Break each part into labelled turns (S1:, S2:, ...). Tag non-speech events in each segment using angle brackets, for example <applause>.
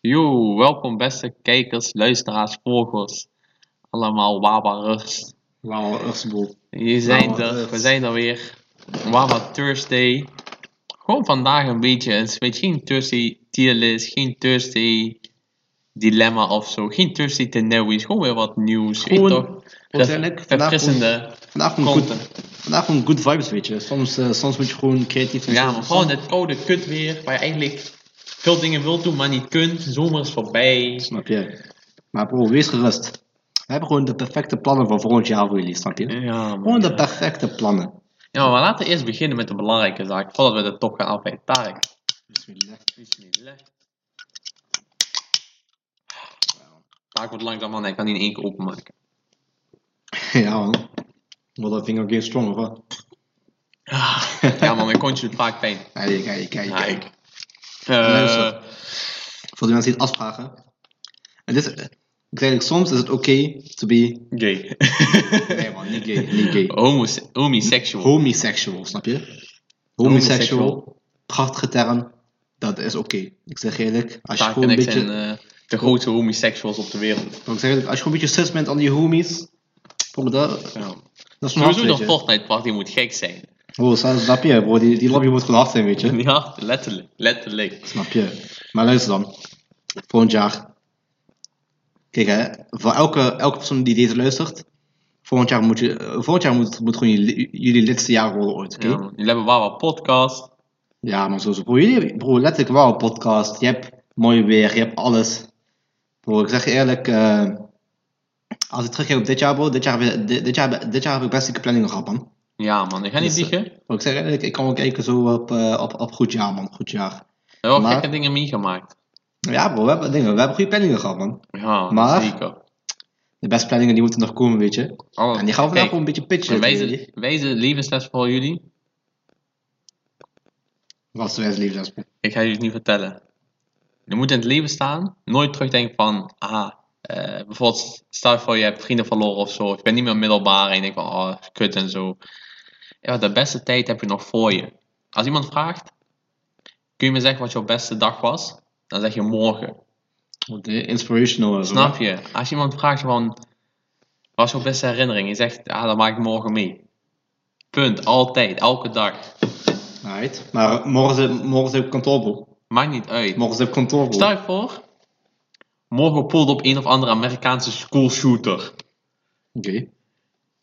S1: Yo, welkom beste kijkers, luisteraars, volgers. Allemaal wabarers.
S2: Wauw, Ursboel.
S1: Hier zijn er, we zijn er weer. Wawa Thursday. Gewoon vandaag een beetje, het is een geen Thursday tierlist, geen Thursday dilemma of zo. Geen Thursday tenewies, gewoon weer wat nieuws. Weet
S2: Gewoon,
S1: toch?
S2: Uiteindelijk, vandaag
S1: Verfrissende
S2: Vandaag gewoon, goed, vandaag gewoon good vibes, weet je. Soms, eh, soms moet je gewoon creatief zijn.
S1: Ja, maar gewoon het koude kut weer, waar je eigenlijk veel dingen wilt doen, maar niet kunt. Zomer is voorbij.
S2: Snap je? Maar bro, wees gerust. We hebben gewoon de perfecte plannen voor volgend jaar voor jullie, snap je?
S1: Ja,
S2: Gewoon de perfecte plannen.
S1: Ja, maar laten we eerst beginnen met de belangrijke zaak, voordat we de top gaan afwijken. Tarek.
S2: Bismillah.
S1: Bismillah. Tarek wordt langzaam man, hij kan niet in één keer openmaken.
S2: Ja man. Wat dat vinger game strong of wat?
S1: Ja man, mijn kontje doet vaak pijn.
S2: Kijk, kijk, kijk.
S1: Eh,
S2: Voor de mensen die het afvragen. Is, ik zeg eigenlijk, soms is het oké to be...
S1: gay. <laughs>
S2: Nee man, niet gay, niet gay.
S1: Homose homosexual.
S2: Homosexual, snap je? Homosexual, prachtige term, dat is oké. Ik zeg eerlijk, als je gewoon
S1: en
S2: een beetje...
S1: eh, de grootste homosexuals op de wereld.
S2: Ik zeg eerlijk, als je gewoon een beetje sus bent aan die homies, bro, dat,
S1: Ja.
S2: dat is
S1: Sowieso
S2: hard,
S1: de
S2: weet je.
S1: Fortnite party moet gek zijn.
S2: Bro, snap je, bro, die, die lobby moet hard zijn, weet je. <laughs>
S1: Ja, letterlijk. Letterlijk.
S2: Snap je. Maar luister dan, volgend jaar. Kijk hè, voor elke, elke persoon die deze luistert, volgend jaar moet, je, eh, volgend jaar moet, moet gewoon jullie, jullie lidste jaar worden ooit, oké?
S1: Ja, man. Jullie hebben Wawa podcast.
S2: Ja, maar sowieso. Bro, jullie, bro, letterlijk wel een podcast. Je hebt mooi weer, je hebt alles. Bro, ik zeg je eerlijk, eh, als ik terugkijk op dit jaar, bro, dit jaar, dit, dit jaar, dit jaar heb ik best dikke planningen gehad, man.
S1: Ja man, ik ga niet
S2: Dus, eh,
S1: liegen.
S2: Ik zeg eerlijk, ik kan wel kijken zo op, eh, op, op goed jaar, man. Goed jaar.
S1: We hebben wel gekke dingen meegemaakt.
S2: Ja, bro, we hebben dingen. We hebben goede planningen gehad, man.
S1: Ja,
S2: Maar-
S1: zeker.
S2: De beste planningen die moeten nog komen, weet je.
S1: Oh,
S2: En die gaan we vandaag gewoon een beetje pitchen.
S1: Wijze, levensles voor jullie.
S2: Wat is de wijze levensles?
S1: Ik ga jullie het niet vertellen. Je moet in het leven staan. Nooit terugdenken van, ah, bijvoorbeeld, stel voor je hebt vrienden verloren of zo. Je bent niet meer middelbaar en je denkt van, oh, kut en zo. Ja, de beste tijd heb je nog voor je. Als iemand vraagt, kun je me zeggen wat jouw beste dag was? Dan zeg je morgen.
S2: De inspirational. zo,
S1: Snap je? Als iemand vraagt van, wat was jouw beste herinnering? Je zegt, ah, dat maak ik morgen mee. Punt. Altijd. Elke dag.
S2: Alright. Maar morgen morgen zit ik op kantoor, bro.
S1: Maakt niet uit.
S2: Morgen zit ik op kantoor, bro.
S1: Stel je voor, morgen poelt op een of andere Amerikaanse school shooter.
S2: Oké.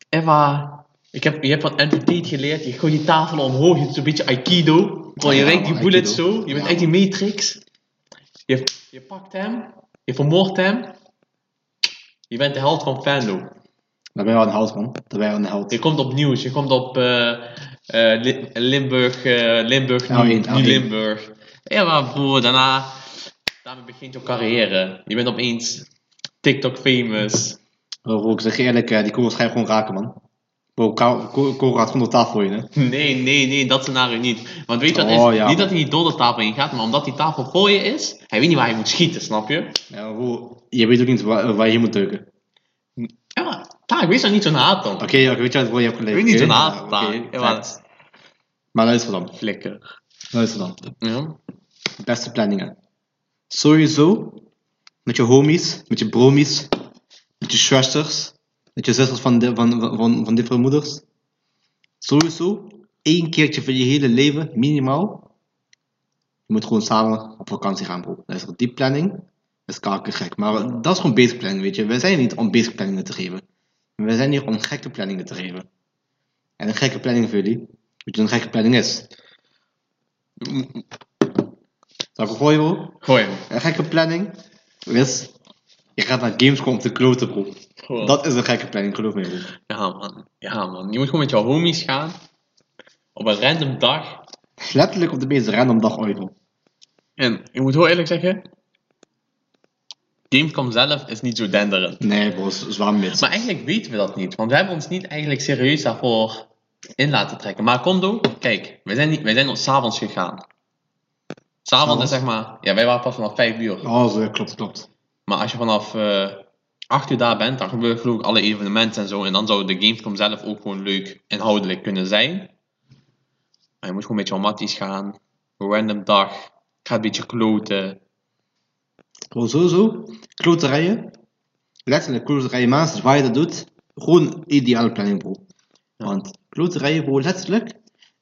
S1: Eva, ik heb, je hebt van Andrew geleerd, je gooit die tafel omhoog, je doet een beetje Aikido. Bro, je
S2: Ja,
S1: werkt die bullet
S2: Aikido.
S1: zo, je bent
S2: Ja,
S1: uit die Matrix. Je, je pakt hem, je vermoordt hem. Je bent de held van Fando.
S2: Daar ben je wel een held, man. Daar ben je wel een held.
S1: Je komt op nieuws, je komt op eh, eh, Li- Limburg, eh, Limburg,
S2: Nou,
S1: nu. Limburg. Ja, maar broer, daarna, daarmee begint jouw carrière. Je bent opeens TikTok famous.
S2: Ik zeg je eerlijk, die ga je gewoon raken, man. Ko- kogel gaat door tafel voor je, hè.
S1: Nee, nee, nee, dat scenario niet. Want weet je wat
S2: Oh,
S1: is?
S2: ja,
S1: niet dat hij niet door de tafel heen gaat, maar omdat die tafel voor je is, hij weet niet waar hij moet schieten, snap je?
S2: Ja, je weet ook niet waar, waar je moet duiken.
S1: Ja, Taak, wees dan niet zo'n haat dan.
S2: Oké, oké, weet je wat, je hebt geleerd.
S1: Weet niet zo'n haat,
S2: Ja,
S1: Taak. Ja, maar-.
S2: Maar luister dan,
S1: Flikker.
S2: luister dan.
S1: Ja.
S2: Beste planningen. Sowieso, met je homies, met je bromies, met je schwesters, met je zusters van, de, van, van, van, van different moeders. Sowieso, één keertje van je hele leven, minimaal. Je moet gewoon samen op vakantie gaan, bro. Luister, die planning is gek. Maar dat is gewoon basic planning, weet je. We zijn niet om basic planningen te geven. We zijn hier om gekke planningen te geven. En een gekke planning voor jullie. Weet je wat een gekke planning is? Zal ik gooien, bro?
S1: Gooi.
S2: Een gekke planning is... Je gaat naar Gamescom om te kloten, bro. Dat is een gekke planning, geloof me.
S1: Ja, man. Ja, man. Je moet gewoon met jouw homies gaan. Op een random dag.
S2: Letterlijk op de meest random dag ooit.
S1: En ik moet heel eerlijk zeggen. Gamescom zelf is niet zo denderend.
S2: Nee, bro, zwaar mits.
S1: Maar eigenlijk weten we dat niet. Want we hebben ons niet eigenlijk serieus daarvoor in laten trekken. Maar Kondo, kijk. Wij zijn, niet, wij zijn ons s'avonds gegaan. S'avonds is zeg maar... Ja, wij waren pas vanaf 5 uur.
S2: Oh, zo, klopt, klopt.
S1: Maar als je vanaf eh 8 uur daar bent, dan gebeuren geloof ik alle evenementen en zo. En dan zou de Gamescom zelf ook gewoon leuk inhoudelijk kunnen zijn. Maar je moet gewoon met jouw matties gaan. Een random dag. Ga een beetje kloten.
S2: Bro, sowieso, kloterijen. Letterlijk, kloterijen maand, waar je dat doet. Gewoon ideale planning, bro. Want kloterijen, bro, letterlijk.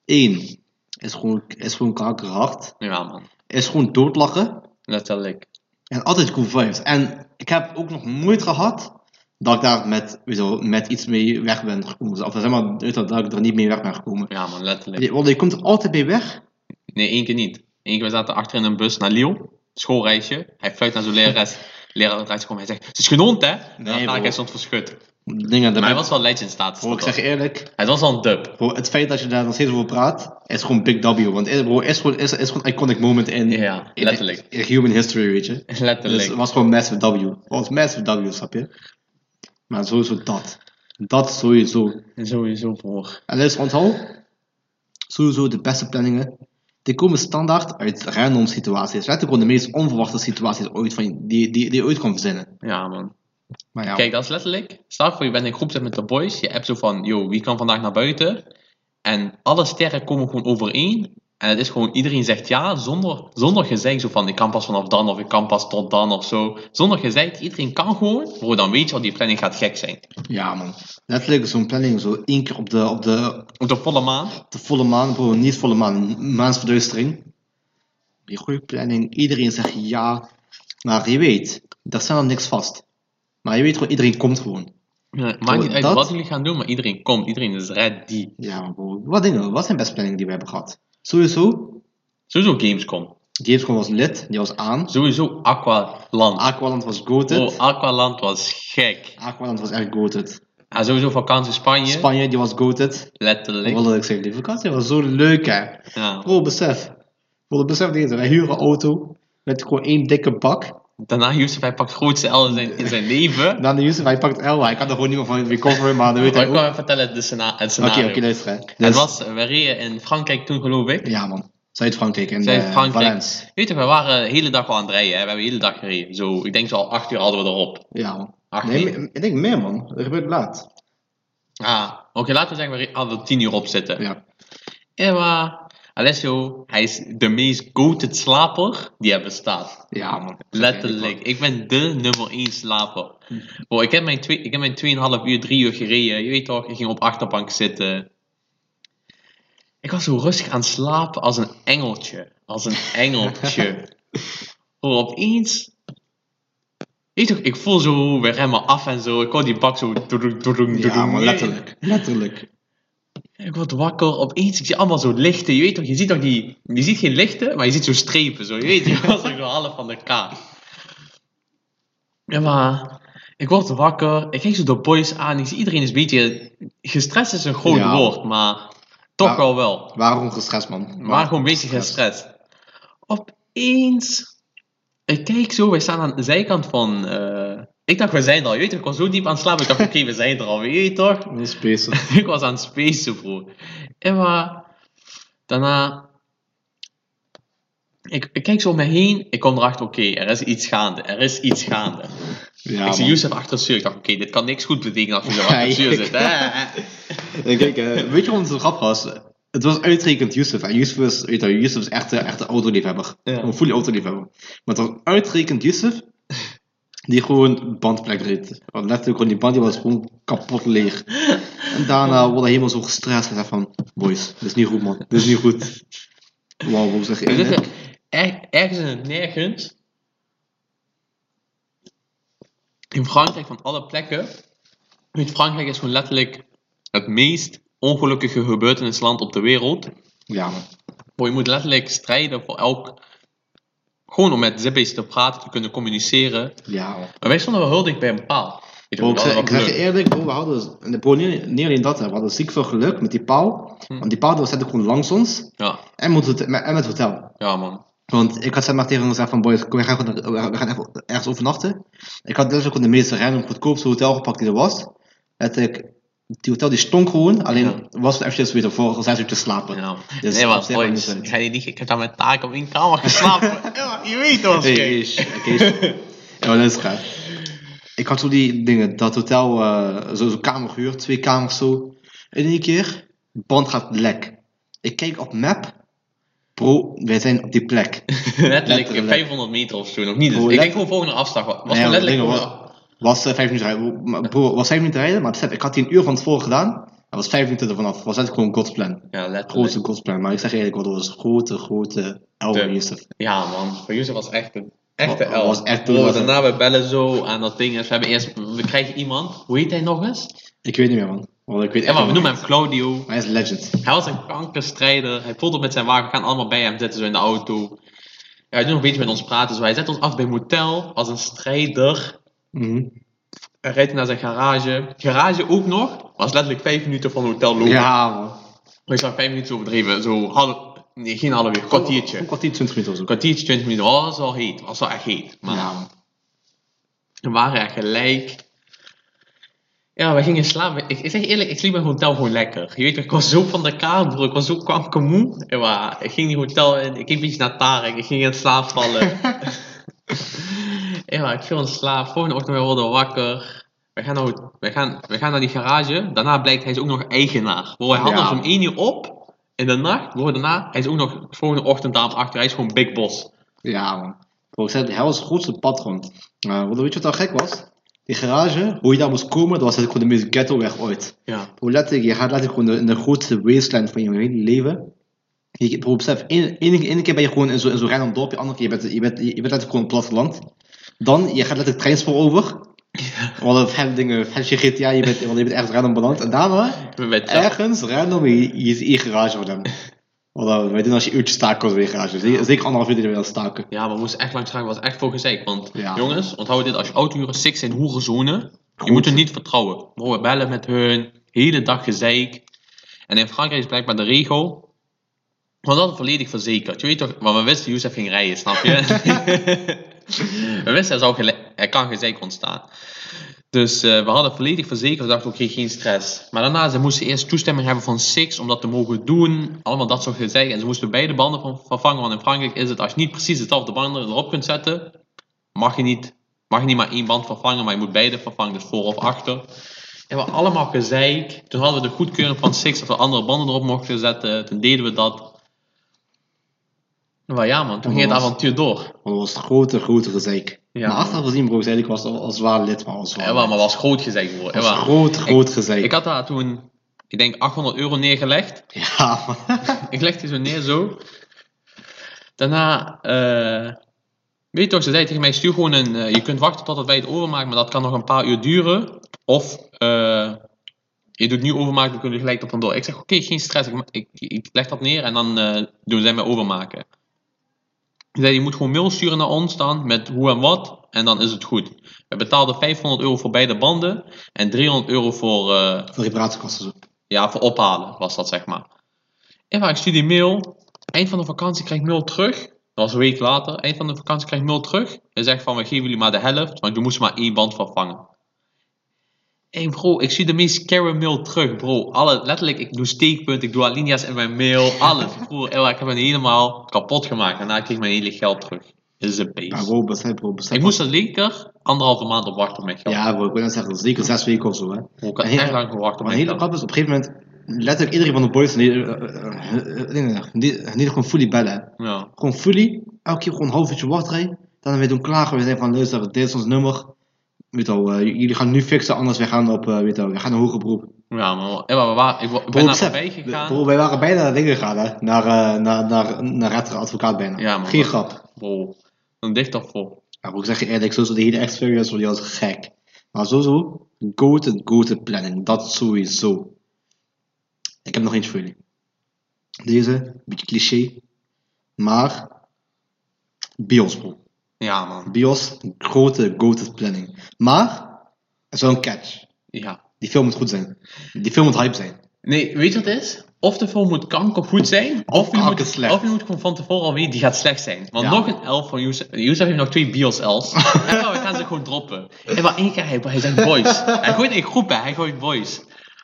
S2: één Is gewoon, is gewoon kankerhard.
S1: Ja, man.
S2: Is gewoon doodlachen.
S1: Letterlijk.
S2: En altijd cool vibes. En ik heb ook nog nooit gehad dat ik daar met, weet je wel, met iets mee weg ben gekomen. Of zeg maar, dat ik er niet mee weg ben gekomen.
S1: Ja, man, letterlijk.
S2: Je- Want je komt er altijd mee weg.
S1: Nee, één keer niet. Eén keer we zaten achter in een bus naar Lyon. Schoolreisje. Hij fluit naar zo'n lerares. <laughs> Leraar komen. Hij zegt, het is genoemd, hè?
S2: Nee,
S1: Nee,
S2: bro.
S1: hij stond verschut.
S2: Dingen,
S1: Maar hij was wel legend status.
S2: Bro, ik zeg eerlijk,
S1: Hij was al een dub.
S2: bro, het feit dat je daar nog steeds over praat, is gewoon big W. Want bro, is gewoon, is, is gewoon een iconic moment in,
S1: Ja, letterlijk.
S2: in human history, weet je. <laughs> Dus
S1: Letterlijk.
S2: het was gewoon massive W. Het was massive W, snap je? Maar sowieso dat. Dat sowieso.
S1: Sowieso voor.
S2: En dus onthoud, sowieso de beste planningen, die komen standaard uit random situaties. Letterlijk gewoon de meest onverwachte situaties ooit van, die, die, die je ooit kan verzinnen.
S1: Ja, man.
S2: Maar ja,
S1: Kijk, dat is letterlijk. Stel voor je bent in een groep met de boys. Je hebt zo van, yo, wie kan vandaag naar buiten? En alle sterren komen gewoon overeen. En het is gewoon, iedereen zegt ja, zonder, zonder gezeik. Zo van, ik kan pas vanaf dan, of ik kan pas tot dan, of zo. Zonder gezeik, iedereen kan gewoon. Bro, dan weet je al, die planning gaat gek zijn.
S2: ja man. Letterlijk zo'n planning, zo één keer op de, op de,
S1: Op de volle maan.
S2: de volle maan, bro, niet volle maan, maansverduistering. Die goede planning, iedereen zegt ja. Maar je weet, daar staat nog niks vast. Maar je weet gewoon, iedereen komt gewoon.
S1: Ja, maakt niet uit
S2: dat-
S1: wat jullie gaan doen, maar iedereen komt. Iedereen is ready.
S2: Ja, maar bro, wat dingen, wat zijn best planningen die we hebben gehad? Sowieso,
S1: Sowieso Gamescom.
S2: Gamescom was lid, die was aan.
S1: Sowieso Aqualand.
S2: Aqualand was goated.
S1: Oh, Aqualand was gek.
S2: Aqualand was echt goated.
S1: En sowieso vakantie Spanje.
S2: Spanje, die was goated.
S1: letterlijk.
S2: Wat wil ik zeggen, die vakantie was zo leuk hè.
S1: Ja.
S2: Bro, besef. Bro, besef deze, wij huren een auto met gewoon één dikke bak.
S1: Daarna Yusuf, hij pakt grootste L in zijn, in zijn leven.
S2: Dan de Yusuf, hij pakt Elwa. Hij kan er gewoon niet meer van recoveren, maar dan weet hij
S1: ik kan vertellen de scena- het
S2: Oké,
S1: scenario.
S2: oké, luister hè.
S1: Het was, we reden in Frankrijk toen geloof ik.
S2: Ja man, Zuid-Frankrijk en
S1: Zuid-Frankrijk.
S2: Valence.
S1: Weet je, we waren de hele dag al aan het rijden. Hè? We hebben de hele dag gereden. Zo, ik denk zo al acht uur hadden we erop.
S2: Ja man.
S1: Acht
S2: Nee,
S1: uur?
S2: me- ik denk meer man, dat gebeurt laat.
S1: Ah, oké, laten we zeggen, we hadden er tien uur op zitten.
S2: Ja.
S1: En maar, Alessio, hij is de meest goated slaper die er bestaat.
S2: Ja man.
S1: Letterlijk. Ik ben de nummer 1 slaper. Bro, ik heb mijn, twee, ik heb mijn 2,5 uur, 3 uur gereden. Je weet toch, ik ging op achterbank zitten. Ik was zo rustig aan het slapen als een engeltje. Als een <laughs> engeltje. Bro, opeens... Weet toch, ik voel zo, we remmen af en zo. Ik hoor die bak zo...
S2: Ja man, letterlijk. Letterlijk.
S1: Ik word wakker, opeens, ik zie allemaal zo lichten. Je weet toch, je ziet toch die... Je ziet geen lichten, maar je ziet zo strepen. Zo. Je weet, je was zo <laughs> half van de kaart. Ja, maar... Ik word wakker, ik kijk zo de boys aan. Ik zie iedereen is een beetje... Gestrest is een groot
S2: Ja.
S1: woord, maar... Toch
S2: Maar-
S1: wel wel.
S2: Waarom gestrest man?
S1: Maar gewoon een beetje gestrest. Opeens... Ik kijk zo, wij staan aan de zijkant van... eh, ik dacht, we zijn er al. Je weet ik was zo diep aan het slapen. Ik dacht, oké, we zijn er al. Weet je toch? <laughs>
S2: Space. <laughs>
S1: ik was aan het spacen, bro. En maar, daarna, ik, ik kijk zo om me heen, ik kom erachter, oké, er is iets gaande, er is iets gaande.
S2: Ja,
S1: ik zie. Yusuf achter het stuur, ik dacht, oké, dit kan niks goed betekenen als je zo achter het stuur zit. hè. <laughs>
S2: En kijk, eh, weet je waarom het zo grappig was? Het was uitrekend Yusuf. En Yusuf is, weet je, Yusuf is echt, een- echt een autoliefhebber.
S1: Ja.
S2: Een fully autoliefhebber. Maar het was uitrekend Yusuf die gewoon bandplek reed. Want letterlijk gewoon die band die was gewoon kapot leeg. En daarna wordt hij helemaal zo gestrest. Gezegd van, boys, dit is niet goed man. Dit is niet goed. Wow, hoe zeg je?
S1: Er- ergens in het nergens. In Frankrijk, van alle plekken. Weet, Frankrijk is gewoon letterlijk het meest ongelukkige gebeurtenisland op de wereld.
S2: Ja man.
S1: Bro, je moet letterlijk strijden voor elk. Gewoon om met zippies te praten, te kunnen communiceren.
S2: Ja.
S1: Maar wij stonden wel heel dicht bij een paal. Weet je,
S2: Bro, ik, zeg, ik zeg je eerlijk, bro, we hadden, en de bro, niet, niet alleen dat, hè, we hadden ziek veel geluk met die paal.
S1: Hm.
S2: Want die paal was gewoon langs ons.
S1: Ja,
S2: En met, het- met, en met het hotel.
S1: ja man.
S2: Want ik had zeg maar tegen hem gezegd van boys, we gaan, we gaan even ergens overnachten. Ik had dus ook de meeste random goedkoopste hotel gepakt die er was. Letterlijk, die hotel die stonk gewoon, alleen
S1: Ja.
S2: was het eventjes weer voor zes uur te slapen.
S1: Ja.
S2: Dus
S1: nee, maar
S2: niet
S1: ik niet, ik heb daar met taak op één kamer geslapen. <laughs> Ja, je weet
S2: sh- oké, sh- Ja, maar luister, hè. Ik had zo die dingen, dat hotel, zo- zo'n kamer gehuurd, twee kamers zo. In één keer, band gaat lek. Ik kijk op map, Bro, wij zijn op die plek. <laughs>
S1: letterlijk,
S2: Letterlijk.
S1: 500 meter of zo, nog niet. Dus ik denk gewoon volgende afslag. Was
S2: Nee,
S1: letterlijk
S2: Was eh, vijf minuten rijden. Was vijf minuten rijden, maar besef, ik had die een uur van tevoren gedaan. Dat was vijf minuten ervan af. Was eigenlijk gewoon God's plan.
S1: Ja, letterlijk.
S2: Grootste God's plan. Maar ik zeg eerlijk, wat dat was een grote, grote elf
S1: De-
S2: Yusuf.
S1: Ja man, voor Yusuf was echt een echte elf.
S2: was echt-
S1: Bro,
S2: was-
S1: daarna we bellen zo aan dat ding. Dus we hebben eerst, we krijgen iemand, hoe heet hij nog eens?
S2: Ik weet niet meer, man. Want ik weet
S1: Ja
S2: echt
S1: maar we noemen hem Claudio.
S2: Hij is legend.
S1: Hij was een kankerstrijder. Hij voelde met zijn wagen. We gaan allemaal bij hem zitten, zo in de auto. Ja, hij doet nog een beetje met ons praten. Zo. Hij zet ons af bij een motel als een strijder.
S2: Mhm.
S1: Hij rijdt naar zijn garage. Garage ook nog. Was letterlijk vijf minuten van het hotel lopen.
S2: Ja, man.
S1: Ik zag vijf minuten overdreven. Zo half, nee, geen half uur. Kwartiertje.
S2: Een kwartier, 20 minuten of zo.
S1: Kwartiertje, 20 minuten. Oh, dat was wel heet. Dat was wel echt heet. Maar
S2: Ja, man.
S1: we waren echt gelijk. Ja, we gingen slapen. Ik, ik zeg eerlijk, ik sliep in het hotel gewoon lekker. Je weet, ik was zo van de bro. Ik was zo kankermoe. Ja, maar ik ging die hotel in. Ik keek een beetje naar Tarek. Ik ging in slaap vallen. <laughs> <laughs> maar ik viel in slaap. Volgende ochtend worden wakker. We gaan, nou, we, gaan, we gaan naar die garage. Daarna blijkt hij is ook nog eigenaar. Bro, hij had
S2: Ja.
S1: ons om 1 uur op. In de nacht. Bro, daarna. Hij is ook nog volgende ochtend daar achter. Hij is gewoon big boss.
S2: Ja, man. Bro, ik zei, hij was het grootste patron. Uh, weet je wat dan gek was? Die garage, hoe je daar moest komen, dat was gewoon de meest ghetto weg ooit.
S1: Ja.
S2: Bro, letterlijk, je gaat letterlijk gewoon in de grootste wasteland van je hele leven. Je, bro, besef, één ene, ene keer ben je gewoon in zo'n zo random dorpje, andere keer je bent je bent, je bent letterlijk gewoon op het platteland. Dan, je gaat letterlijk treinspoor over. Want het dingen, flesje GTA, je bent, want je bent ergens random beland. En daarna,
S1: We
S2: ergens random, je, je is in je garage voor hem. Want wij doen als je uurtje staken was weer in je garage. Zeker, anderhalf uur je aan het staken.
S1: Ja, maar we moesten echt langs gaan. was echt voor gezeik. Want
S2: Ja.
S1: jongens, onthoud dit. Als je autohuren six zijn hoerenzone. Je moet er niet vertrouwen. We bellen met hun. Hele dag gezeik. En in Frankrijk is blijkbaar de regel. Dat is volledig verzekerd. Je weet toch, maar we wisten Youssef ging rijden, snap je? <laughs> we wisten er, zou er kan gezeik ontstaan. Dus eh, we hadden volledig verzekerd. We dachten, oké, geen stress. Maar daarna, ze moesten eerst toestemming hebben van Six om dat te mogen doen. Allemaal dat soort gezeik. En ze moesten beide banden van, vervangen. Want in Frankrijk is het, als je niet precies dezelfde banden erop kunt zetten, mag je niet, mag je niet maar één band vervangen, maar je moet beide vervangen. Dus voor of achter. En we allemaal gezeik. Toen hadden we de goedkeuring van Six dat we andere banden erop mochten zetten. Toen deden we dat. Maar ja man, toen ging het avontuur door.
S2: Want dat was het grote, grote gezeik.
S1: Ja.
S2: maar achteraf gezien, bro, zei ik was al al zwaar lid, maar al zwaar.
S1: Ja, maar maar was groot gezeik.
S2: Het
S1: Ja,
S2: was groot, groot gezeik.
S1: Ik had daar toen, ik denk 800 euro neergelegd.
S2: Ja, man. <laughs>
S1: Ik legde die zo neer zo. Daarna, eh weet je toch, ze zei tegen mij, stuur gewoon een, eh, je kunt wachten totdat wij het overmaken, maar dat kan nog een paar uur duren. Of, eh, je doet nu overmaken, dan kunnen we gelijk op vandoor. Ik zeg, oké, geen stress, ik, ik, ik leg dat neer en dan eh, doen zij mij overmaken. Ze zei, je moet gewoon mail sturen naar ons dan, met hoe en wat, en dan is het goed. We betaalden 500 euro voor beide banden en 300 euro voor, eh,
S2: Voor reparatiekosten
S1: ja, voor ophalen was dat, zeg maar. En waar ik stuur die mail. Eind van de vakantie krijg ik mail terug. Dat was een week later. Eind van de vakantie krijg ik mail terug. En zegt van, we geven jullie maar de helft. Want je moest maar één band vervangen. Hé bro, ik zie de meest scary mail terug, bro. Alle, letterlijk, ik doe steekpunt, ik doe alinea's in mijn mail, alles. <laughs> Bro, ik heb me helemaal kapot gemaakt. Daarna kreeg ik mijn hele geld terug. Dit is een
S2: Ja,
S1: beest.
S2: bro, besef, bro, besef.
S1: Ik moest er lekker anderhalve maand op wachten met geld.
S2: Ja, bro, ik wil net zeggen, zeker zes weken of zo, hè.
S1: Bro, ik had
S2: En heel-
S1: echt lang gewacht op
S2: Maar
S1: mijn
S2: hele grap is, op een gegeven moment, letterlijk iedereen van de boys, die, nee, die, gewoon fully bellen.
S1: Ja.
S2: Gewoon fully, elke keer gewoon een half uurtje wachtrij. Dan weer doen klagen, we zeggen van, luister, dit is ons nummer. Wel, eh, jullie gaan nu fixen, anders we gaan op, eh, je wel, we gaan een hoger beroep.
S1: Ja, maar, ja, maar we waren, ik, ben naar voorbij gegaan.
S2: bro, wij waren bijna naar dingen gegaan, hè. Naar, eh, naar, naar, naar rettere advocaat bijna.
S1: Ja, man.
S2: Geen grap.
S1: Bro, dan dicht toch vol.
S2: Ja, bro, ik zeg je eerlijk, sowieso de hele experience die was gek. Maar sowieso, go-to, go-to planning, dat sowieso. Ik heb nog eentje voor jullie. Deze, een beetje cliché, maar BIOS bro.
S1: Ja, man.
S2: BIOS, een grote go-to planning. Maar, er is wel een catch.
S1: Ja.
S2: Die film moet goed zijn. Die film moet hype zijn.
S1: Nee, weet je wat het is? Of de film moet kankergoed zijn, of je,
S2: kanker
S1: moet,
S2: slecht.
S1: of je moet gewoon van tevoren al weten, die gaat slecht zijn. Want
S2: Ja.
S1: nog een elf van Youssef, Youssef heeft nog twee BIOS L's. <laughs> en dan, we gaan ze gewoon droppen. En maar één keer, hij, hij zegt boys. Hij gooit in groepen, hij gooit boys.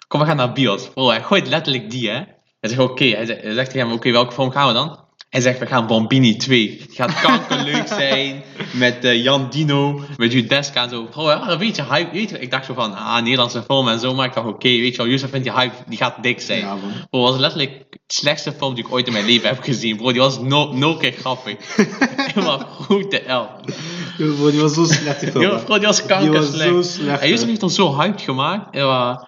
S1: Kom, we gaan naar BIOS. Bro, hij gooit letterlijk die, hè. Hij zegt, oké, hij, zegt, hij zegt tegen hem, oké, welke film gaan we dan? Hij zegt, we gaan Bambini 2. Het gaat kankerleuk zijn. Met eh, Jan Dino, met Judeska en zo. Bro, ja, een beetje hype. Weet je, ik dacht zo van, ah, Nederlandse film en zo. Maar ik dacht, oké, weet je wel, Youssef vindt die hype, die gaat dik zijn.
S2: Ja.
S1: Bro, was letterlijk slechtste film die ik ooit in mijn leven heb gezien, bro. Die was no, nul keer grappig. <laughs> Helemaal goed de L.
S2: Yo, bro, die was zo slecht die film.
S1: Bro, die was
S2: Die
S1: kanker
S2: was zo slecht.
S1: Hij is
S2: hè.
S1: niet dan zo hyped gemaakt. En,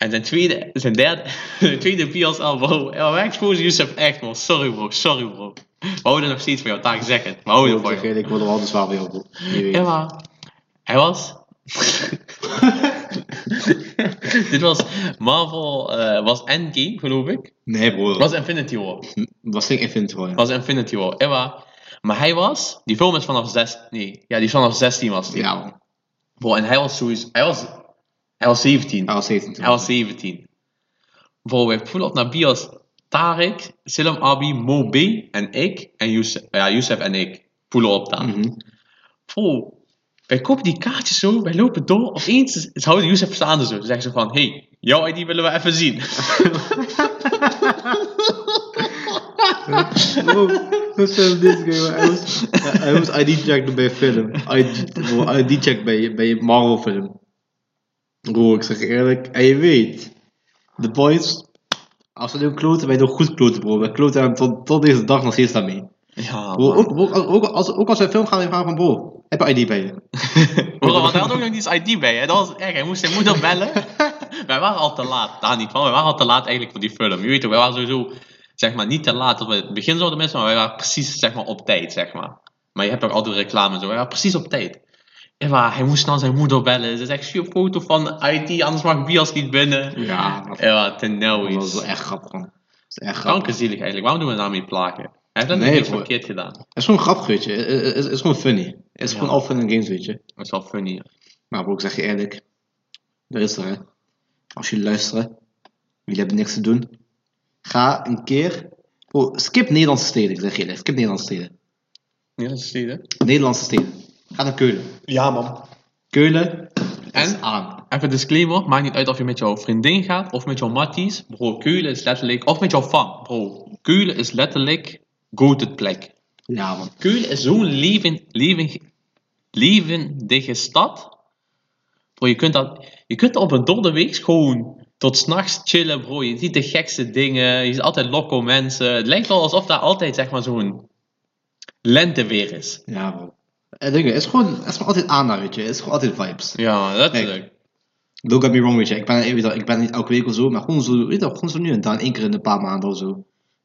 S1: en zijn tweede, zijn derde, <laughs> zijn tweede PSL, bro. En wij exposen Youssef echt, man. Sorry, bro. Sorry, bro. We houden nog steeds van jou, taak zeggen. We houden
S2: Bro,
S1: van
S2: ik zeg
S1: jou.
S2: eerlijk, ik word er wel te zwaar bij jou, bro.
S1: Ja, maar hij was. <laughs> Dit was Marvel, eh, was Endgame, geloof ik.
S2: Nee, bro.
S1: Was Infinity War.
S2: was geen Infinity War. ja.
S1: Was Infinity War. Ja, maar, hij was, die film is vanaf 6, nee, ja, die is vanaf 16 was die.
S2: Ja, man.
S1: Bro, en hij was sowieso, hij was, hij was 17.
S2: Hij was 17 toen.
S1: Hij was 17. Bro, wij voelen op naar bios Tarek, Silam Abi, Mo B en ik. En Youssef, ja, Youssef en ik. Voelen op daar. Bro, wij kopen die kaartjes zo, wij lopen door. Opeens ze houden Youssef staande zo. Ze zeggen zo van, hey, jouw ID willen we even zien.
S2: What's up this guy? man? Hij moest, hij moest ID checken bij film. ID, bro, ID check bij, bij Marvel film. Bro, ik zeg je eerlijk. En je weet, de boys, als we nu kloten, wij doen goed kloten, bro. Wij kloten hem tot, tot deze dag nog steeds daarmee.
S1: Ja,
S2: Bro, ook, ook, ook, als, ook als wij film gaan, vragen van bro, heb je ID bij je? <laughs>
S1: Bro, want hij had ook nog niet zijn ID bij, hè. Dat was erg. Hij moest zijn moeder bellen. <laughs> wij waren al te laat. Daar niet van. Wij waren al te laat eigenlijk voor die film. Je weet toch, wij waren sowieso, zeg maar, niet te laat dat we het begin zouden missen, maar wij waren precies, zeg maar, op tijd, zeg maar. Maar je hebt ook altijd reclame en zo. Wij waren precies op tijd. Maar hij moest dan zijn moeder bellen. Ze zegt, stuur een foto van ID, anders mag Bias niet binnen.
S2: Ja, dat,
S1: Ja, ten nou
S2: dat
S1: is.
S2: wel echt grappig, man. Dat is echt.
S1: Kankerzielig eigenlijk. Waarom doen we daarmee plagen? Hij heeft dat
S2: Nee,
S1: niks
S2: bro.
S1: verkeerd gedaan.
S2: Het is gewoon grappig, weet je. Het is, het is gewoon funny. Het is
S1: Ja.
S2: gewoon al fun en games, weet je.
S1: Dat is wel funny.
S2: Maar bro, ik zeg je eerlijk. Er is er, hè. Als jullie luisteren. Jullie hebben niks te doen. Ga een keer... Bro, skip Nederlandse steden, ik zeg je eerlijk. Skip Nederlandse steden.
S1: Het, hè?
S2: Nederlandse steden. Ga naar Keulen.
S1: Ja, man.
S2: Keulen
S1: En?
S2: aan.
S1: Even disclaimer, maakt niet uit of je met jouw vriendin gaat of met jouw matties. Bro, Keulen is letterlijk, of met jouw fan. Bro, Keulen is letterlijk goated plek.
S2: Ja, man.
S1: Keulen is zo'n leven, leven, levendige stad. Bro, je kunt, dat, je kunt op een dorde week gewoon tot s'nachts chillen, bro. Je ziet de gekste dingen, je ziet altijd loco mensen. Het lijkt wel alsof daar altijd, zeg maar, zo'n lenteweer is.
S2: Ja, bro. Is, het is gewoon, het is gewoon altijd aan weet je. Het is gewoon altijd vibes.
S1: Ja, letterlijk.
S2: Don't get me wrong, weet je. Ik ben, ik, wel, ben niet elke week of zo, maar gewoon zo, weet je, wel, gewoon zo nu en dan. één keer in een paar maanden of zo.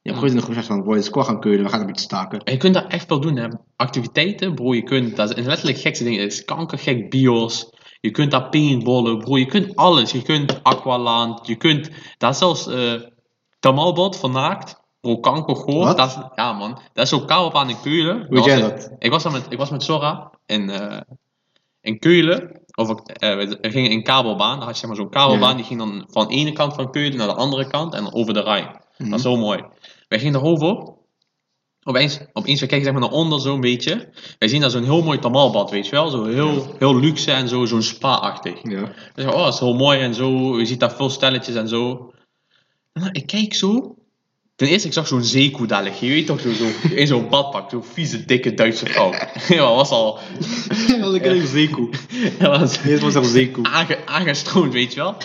S2: Je hebt gewoon in de groep van, boys, score gaan Keulen, we gaan een beetje staken.
S1: En je kunt daar echt veel doen, hè. Activiteiten, bro. Je kunt, dat is letterlijk gekste dingen. Het is kankergek bios. Je kunt daar paintballen, bro. Je kunt alles. Je kunt aqualand. Je kunt, daar zelfs eh tamalbot van naakt. Bro, kanker goor. Dat ja, man. Dat is zo kabelbaan in Keulen.
S2: Hoe weet jij dat?
S1: Ik was, met, ik was met Sora in, eh in Keulen. Of, ik- eh, we gingen in kabelbaan. Daar had je zeg maar, zo'n kabelbaan.
S2: Ja.
S1: Die ging dan van de ene kant van Keulen naar de andere kant. En over de Rijn.
S2: Mhm.
S1: Dat is zo mooi. Wij gingen daarover. Opeens, opeens we kijken zeg maar naar onder zo'n beetje. Wij zien daar zo'n heel mooi tamalbad, weet je wel. Zo heel, heel luxe en zo, zo'n spa-achtig.
S2: Ja.
S1: Zeggen, oh, dat is heel mooi en zo. Je ziet daar veel stelletjes en zo. En dan, ik kijk zo. Ten eerste, ik zag zo'n zeekoe daar liggen. Je weet toch, zo, zo, in zo'n badpak. Zo'n vieze, dikke Duitse vrouw. <laughs> ja, was al... <laughs>
S2: Dat is een zeekoe. <laughs>
S1: Dat was
S2: Nee, het was echt een zeekoe.
S1: aange, aangestroomd, weet je wel.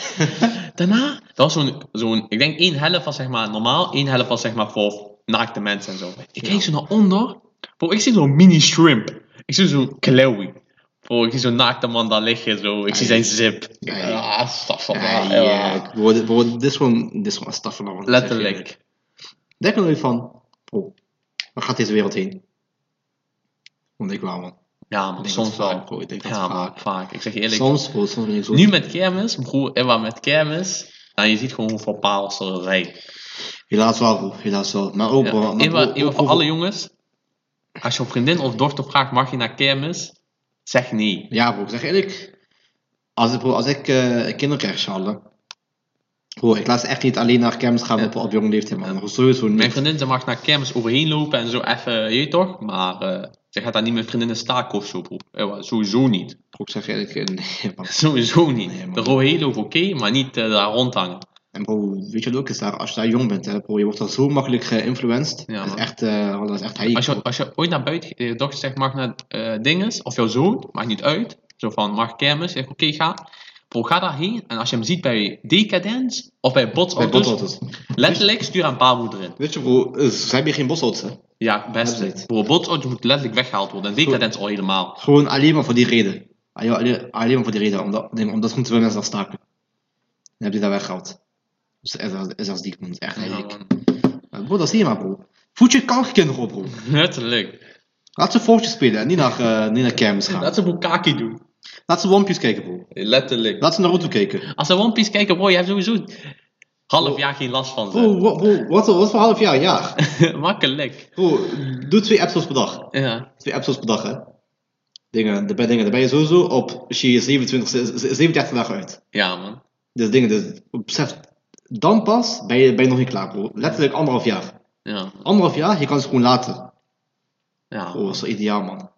S1: Daarna, dat was zo'n, zo'n, ik denk één helft was zeg maar normaal, één helft was zeg maar voor naakte mensen en zo. Ik kijk zo naar onder, bro, ik zie zo'n mini shrimp. Ik zie zo'n Chloe. Bro, ik zie zo'n naakte man daar liggen, zo. Ik zie zijn zip.
S2: Ja,
S1: Ja, staf van
S2: Ja,
S1: ja,
S2: ja. Bro, dit- bro, dit is gewoon, dit is gewoon van.
S1: Letterlijk.
S2: Denk er nooit van, bro, waar gaat deze wereld heen? Want ik wel, man.
S1: Ja, man, soms
S2: vaak,
S1: wel.
S2: bro. Ik denk dat
S1: Ja,
S2: vaak.
S1: vaak. Ik zeg je eerlijk.
S2: Soms, bro, soms ben ik zo...
S1: Nu met kermis, broer, Ewa met kermis. Nou, je ziet gewoon hoeveel parels er rijden.
S2: Helaas wel, bro. Helaas wel. Maar ook,
S1: Ja,
S2: bro. maar bro,
S1: voor alle jongens. Als je een vriendin of dochter vraagt, mag je naar kermis? Zeg nee.
S2: Ja, bro, ik zeg eerlijk. Als ik, bro, als ik eh kinderen krijg. Bro, ik laat ze echt niet alleen naar kermis gaan op, op jonge leeftijd, man. Sowieso niet.
S1: Mijn vriendin ze mag naar kermis overheen lopen en zo even, je toch? Maar eh, ze gaat daar niet met vriendinnen staken of zo, bro. Ewa, sowieso niet.
S2: Bro, ik zeg eerlijk, eh, nee, man. <laughs>
S1: Sowieso niet.
S2: Nee, man.
S1: de rohelo oké, maar niet eh, daar rondhangen.
S2: En bro, weet je wat ook is daar? Als je daar jong bent, hè, bro, je wordt dan zo makkelijk geïnfluenced.
S1: Ja,
S2: dat is echt, eh, dat is echt heik,
S1: Als je, als je ooit naar buiten, je dochter zegt mag naar eh dinges, of jouw zoon, maakt niet uit. Zo van, mag kermis? Zeg oké, ga. Bro, ga daarheen en als je hem ziet bij Decadence of bij
S2: Bij
S1: botsauto's,
S2: bosauto's.
S1: letterlijk stuur een baarmoeder in.
S2: Weet je bro, eh, ze hebben hier geen hè.
S1: Ja, best. Bro, botsauto's moet letterlijk weggehaald worden. En Decadence al helemaal.
S2: Gewoon alleen maar voor die reden. Alleen, alleen, maar voor die reden, omdat, nee, omdat gewoon te veel mensen daar staken. Dan heb je daar weggehaald. Dus is als, is als die man, echt
S1: Ja, man.
S2: Maar Bro, dat is niet maar bro. Voed je kankerkinderen op bro. <laughs>
S1: Letterlijk.
S2: Laat ze voortjes spelen en niet naar, niet naar kermis gaan.
S1: Laat ze Bukaki doen.
S2: Laat ze One Piece kijken bro.
S1: Letterlijk.
S2: Laat ze Naruto kijken.
S1: Als ze One Piece kijken, bro, je hebt sowieso half jaar geen last van
S2: Bro,
S1: ze.
S2: bro, bro wat, wat voor half jaar? Een jaar. <laughs>
S1: Makkelijk.
S2: Bro, doe twee episodes per dag.
S1: Ja.
S2: Twee episodes per dag hè. Dingen, de dingen, daar ben je sowieso op, als je 27, 37 dagen uit. Ja.
S1: Ja, man.
S2: Dus dingen, dus, besef, dan pas ben je, ben je nog niet klaar bro. Letterlijk anderhalf jaar.
S1: Ja.
S2: Anderhalf jaar, je kan ze gewoon laten.
S1: Ja.
S2: Oh, dat is wel ideaal man.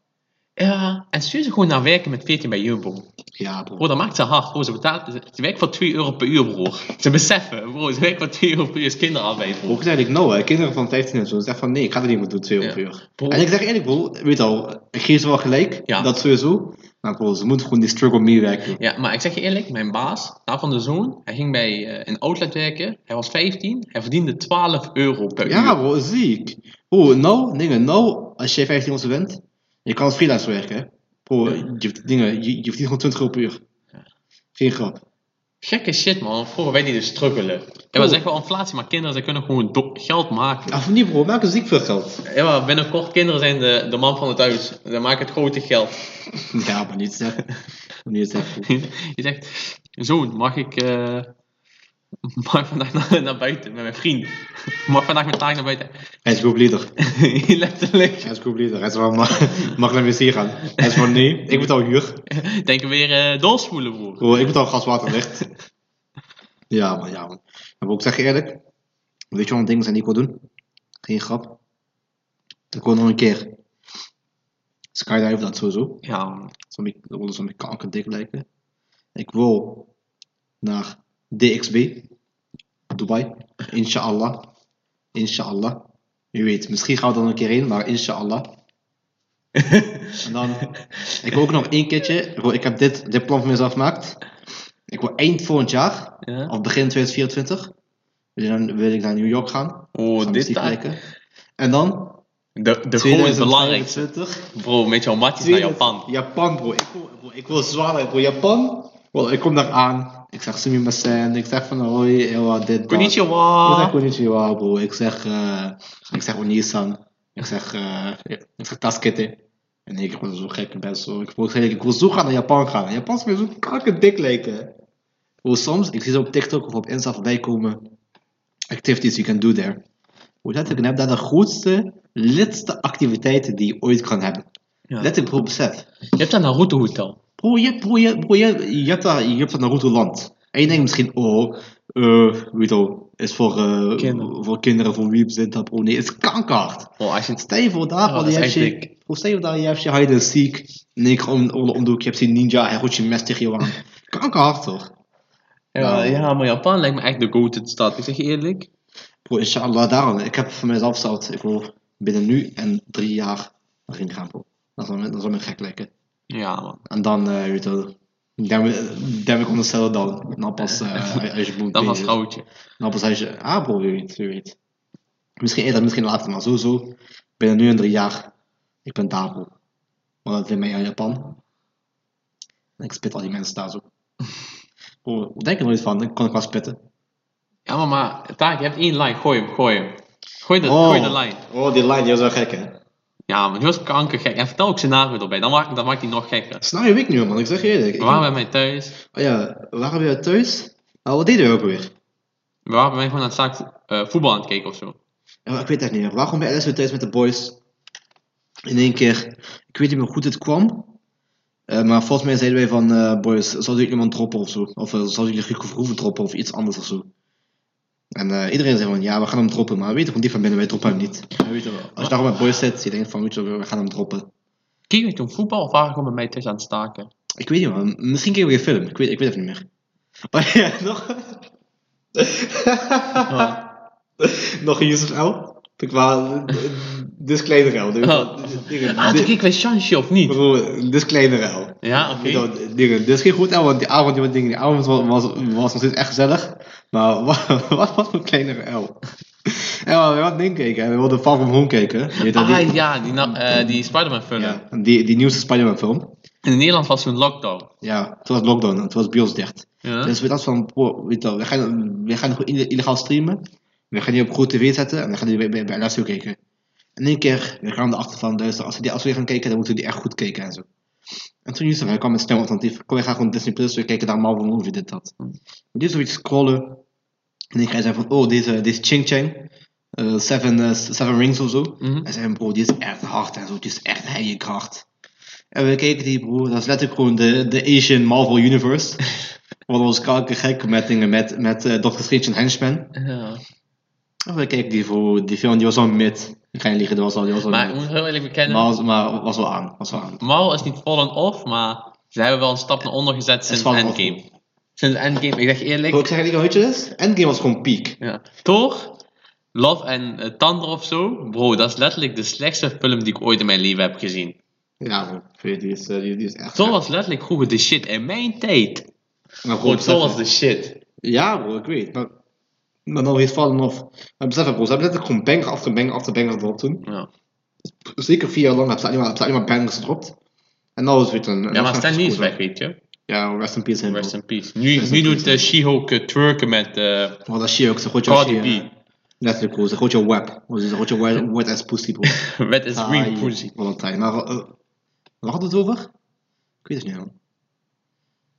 S1: Ja. En stuur ze gewoon naar werken met 14 bij Jumbo.
S2: Ja bro.
S1: Bro, dat maakt ze hard. Bro, ze, betaalt, ze, werkt voor 2 euro per uur, bro. Ze beseffen, bro, ze werkt voor 2 euro per uur. is kinderarbeid, bro.
S2: Bro, ik nou hè, kinderen van 15 en zo, ze zeggen van nee, ik ga het niet meer doen, twee uur
S1: Ja.
S2: per uur.
S1: Bro.
S2: En ik zeg eerlijk bro, weet al, ik geef ze wel gelijk,
S1: Ja.
S2: dat sowieso. Maar bro, ze moeten gewoon die struggle meewerken.
S1: Ja, maar ik zeg je eerlijk, mijn baas, daarvan de zoon, hij ging bij eh, een outlet werken. Hij was 15, hij verdiende 12 euro per
S2: Ja
S1: uur.
S2: bro, ziek. Bro, nou, dingen, nou, als jij 15 onze bent, je kan als freelance werken hè. Bro,
S1: Ja.
S2: je, dingen, je, je verdient gewoon 20 euro per uur. Geen grap.
S1: Gekke shit, man. Vroeger wij die dus struggelen. Ja, we zeggen wel inflatie, maar kinderen ze kunnen gewoon geld maken.
S2: Of niet bro, maken ziek veel geld.
S1: Ja, maar binnenkort kinderen zijn de, de man van het huis. Ze maken het grote geld. <laughs>
S2: Ja, maar niet zeggen. Niet zeggen. <laughs>
S1: Je zegt, zoon, mag ik, eh, <laughs> mag ik vandaag naar, naar buiten met mijn vrienden? <laughs> Mag ik vandaag met taak naar buiten?
S2: Hij is groepleader.
S1: Letterlijk. <laughs>
S2: Hij is groepleader. Hij is van, mag, mag naar wc gaan. Hij is van, nee, ik betaal huur.
S1: Denk weer eh doorspoelen, broer.
S2: Bro, ik betaal gas, water, licht. Ja man, ja man. Maar ik zeg je eerlijk. Weet je wat een ding zijn die ik wil doen? Geen grap. Ik wil nog een keer. Skydive, dat sowieso.
S1: Ja, man.
S2: Dat wil zo'n kankerdik lijken. Ik wil naar DXB. Dubai. Inshallah. Inshallah. Wie weet, misschien gaan we dan een keer heen, maar inshallah. <laughs> en dan, ik wil ook nog één keertje, ik, heb dit, dit plan voor mezelf gemaakt. Ik wil eind volgend jaar,
S1: Ja.
S2: of begin 2024, wil, ik naar- wil ik naar New York gaan.
S1: Oh,
S2: Gaan
S1: dit
S2: kijken. En dan,
S1: De, de goal is belangrijk.
S2: 2025,
S1: Bro, met jouw matjes naar Japan.
S2: Japan, bro. Ik wil, bro, ik wil zwaar, bro. Japan. Bro, ik kom daar aan. Ik zeg sumimasen. Ik zeg van hoi, ewa, dit, dat. Ik zeg
S1: Konnichiwa.
S2: konnichiwa, bro. Ik zeg, eh ik zeg onisan. Ik zeg, eh ik zeg taskete. En ik ben zo gek, ik ben zo, ik wil, ik wil zo gaan naar Japan gaan. Japan is weer zo kakkendik lijken. Bro, soms, ik zie ze op TikTok of op Insta voorbij komen. Activities you can do there. Letterlijk, je hebt daar de grootste, lidste activiteiten die je ooit kan hebben.
S1: Ja.
S2: Letterlijk, bro, besef.
S1: Je hebt een Naruto hotel.
S2: Bro, je, bro, je, hebt daar, je hebt dat Naruto land. En je denkt misschien, oh, eh, weet is voor, eh,
S1: Kinderen.
S2: voor kinderen, voor wie zit dat, bro. Nee, het is kankerhard.
S1: Bro, als je
S2: Stel je voor daar,
S1: is
S2: je hebt
S1: echt
S2: je, stel voor daar, je hebt je hide and seek. Nee, ik ga om, om, om de hoek, je hebt die ninja, hij gooit je mes tegen je aan. <laughs> Kankerhard, toch?
S1: Ja,
S2: Nou.
S1: ja, maar Japan lijkt me echt de go-to stad. Ik zeg je eerlijk.
S2: Bro, inshallah, daarom. Ik heb voor mezelf gesteld, ik wil binnen nu en drie jaar daarin gaan, bro. Dat zou me, dat zou me gek lijken.
S1: Ja, man.
S2: En dan, eh weet je wel, dan ik onderstellen dan. Dan pas, eh als je moet
S1: was
S2: bezig.
S1: trouwtje.
S2: Nou, pas als je, ah bro, wie weet, wie weet. Misschien eerder, misschien later, maar sowieso. Binnen nu en drie jaar, ik ben daar bro. Want dat vind mij aan Japan. En ik spit al die mensen daar zo. <laughs> Bro, denk er nooit van, ik kan ik wel spitten.
S1: Ja, maar, maar Taak, je hebt één line. Gooi hem, gooi hem. Gooi de,
S2: Oh.
S1: gooi de line.
S2: Oh, die line, die is wel gek hè.
S1: Ja, maar die was kankergek. En vertel ook scenario erbij. Dan maakt, dan maakt die nog gekker.
S2: Je, weet ik niet man, ik zeg je eerlijk.
S1: We waren bij mij thuis.
S2: Oh ja, we waren weer thuis. Nou, wat deden we ook weer?
S1: We waren bij mij gewoon aan het zaak eh, voetbal aan het kijken of zo.
S2: Ja, ik weet het echt niet meer. Waarom bij LS weer thuis met de boys? In één keer, ik weet niet meer hoe dit kwam. Eh, maar volgens mij zeiden wij van, eh, boys, zou ik iemand droppen of zo? Of uh, zou ik jullie Groeven droppen of iets anders of zo? En eh, iedereen zei van, ja, we gaan hem droppen. Maar we weten gewoon die van binnen, wij droppen hem niet. Ja, weet wel. Als je daar met boys zit, je denkt van, weet je wel, we gaan hem droppen.
S1: Keken we toen voetbal of waren we gewoon bij mij thuis aan het staken?
S2: Ik weet niet man, misschien keken we een film. Ik weet, ik weet het niet meer. Maar <laughs> ja, nog... <laughs> Nog een Yusuf L. Ik is kleine ruil. Dit,
S1: Oh. Ah,
S2: dit,
S1: kreeg wij chansje of niet?
S2: kleine ruil.
S1: Ja, oké.
S2: Dit is geen goed avond. Die avond, die, dingen, die avond was, was, was nog steeds echt gezellig. Maar <laughs> wat, wat was een kleine ruil? Ja, we hadden ding gekeken. We wilden Far From Home weet die,
S1: Ah ja, die, eh, die Spider-Man film.
S2: ja, die, die nieuwste Spider-Man film.
S1: In Nederland was toen lockdown.
S2: Ja, het was lockdown. Het was bios dicht.
S1: Ja?
S2: Dus we dachten van, bro, weet je wel, we gaan, we gaan ille- illegaal streamen. We gaan die op grote tv zetten en dan gaan die bij, bij, kijken. En één keer, we gaan erachter van, luister, als we, die, als we die gaan kijken, dan moeten we die echt goed kijken en zo. En toen Yusuf, hij kwam met snel alternatief. Kom, we gaan gewoon Disney Plus, we kijken naar Marvel Movie, dit, dat. Die zoiets scrollen. En ik zei van, oh, deze, deze Ching Chang. eh, seven, eh, seven Rings of zo.
S1: Mhm.
S2: Hij zei, bro, die is echt hard en zo, die is echt heilig hard. En we keken die, bro, dat is letterlijk gewoon de, de Asian Marvel Universe. <laughs> Wat was kalke gek met dingen, met, met uh, Doctor Strange en Henchman.
S1: Ja.
S2: Keken die, voor, die film, die was al mid. Ik ga niet liegen, die was al, die was al
S1: Maar ik moet heel eerlijk bekennen,
S2: Maar, was, maar was wel aan, was wel aan.
S1: Marvel is niet fallen off, maar ze hebben wel een stap naar onder gezet sinds
S2: off.
S1: Endgame. Sinds Endgame, ik zeg eerlijk,
S2: Bro, ik zeg niet, weet je dus? Endgame was gewoon peak.
S1: ja. Thor, Love en uh, Thunder of zo, bro, dat is letterlijk de slechtste film die ik ooit in mijn leven heb gezien.
S2: Ja, bro, die is, eh, die, die is echt...
S1: Thor was letterlijk vroeger de shit in mijn tijd.
S2: Maar
S1: Bro,
S2: besef-
S1: Thor was de shit.
S2: Ja, bro, ik weet. Maar, maar nou heeft vallen off. Maar besef het, bro, ze hebben letterlijk gewoon banger after banger after banger erop toen.
S1: Ja,
S2: Zeker vier jaar lang hebben ze alleen maar, hebben alleen maar bangers gedropt. En nou is het weer een...
S1: ja maar Stan Lee is weg, weet je.
S2: Ja, rest in peace.
S1: Rest in peace. Nu,
S2: Rest
S1: nu
S2: in
S1: doet
S2: peace.
S1: uh, She-Hulk uh, twerken met uh,
S2: Want dat ook, ze gooit je
S1: Cardi B.
S2: Letterlijk bro, ze gooit je web. Ze gooit je wet, <laughs> as pussy bro.
S1: Wet as green pussy.
S2: Valentijn. Maar waar hadden we het over? Ik weet het niet man.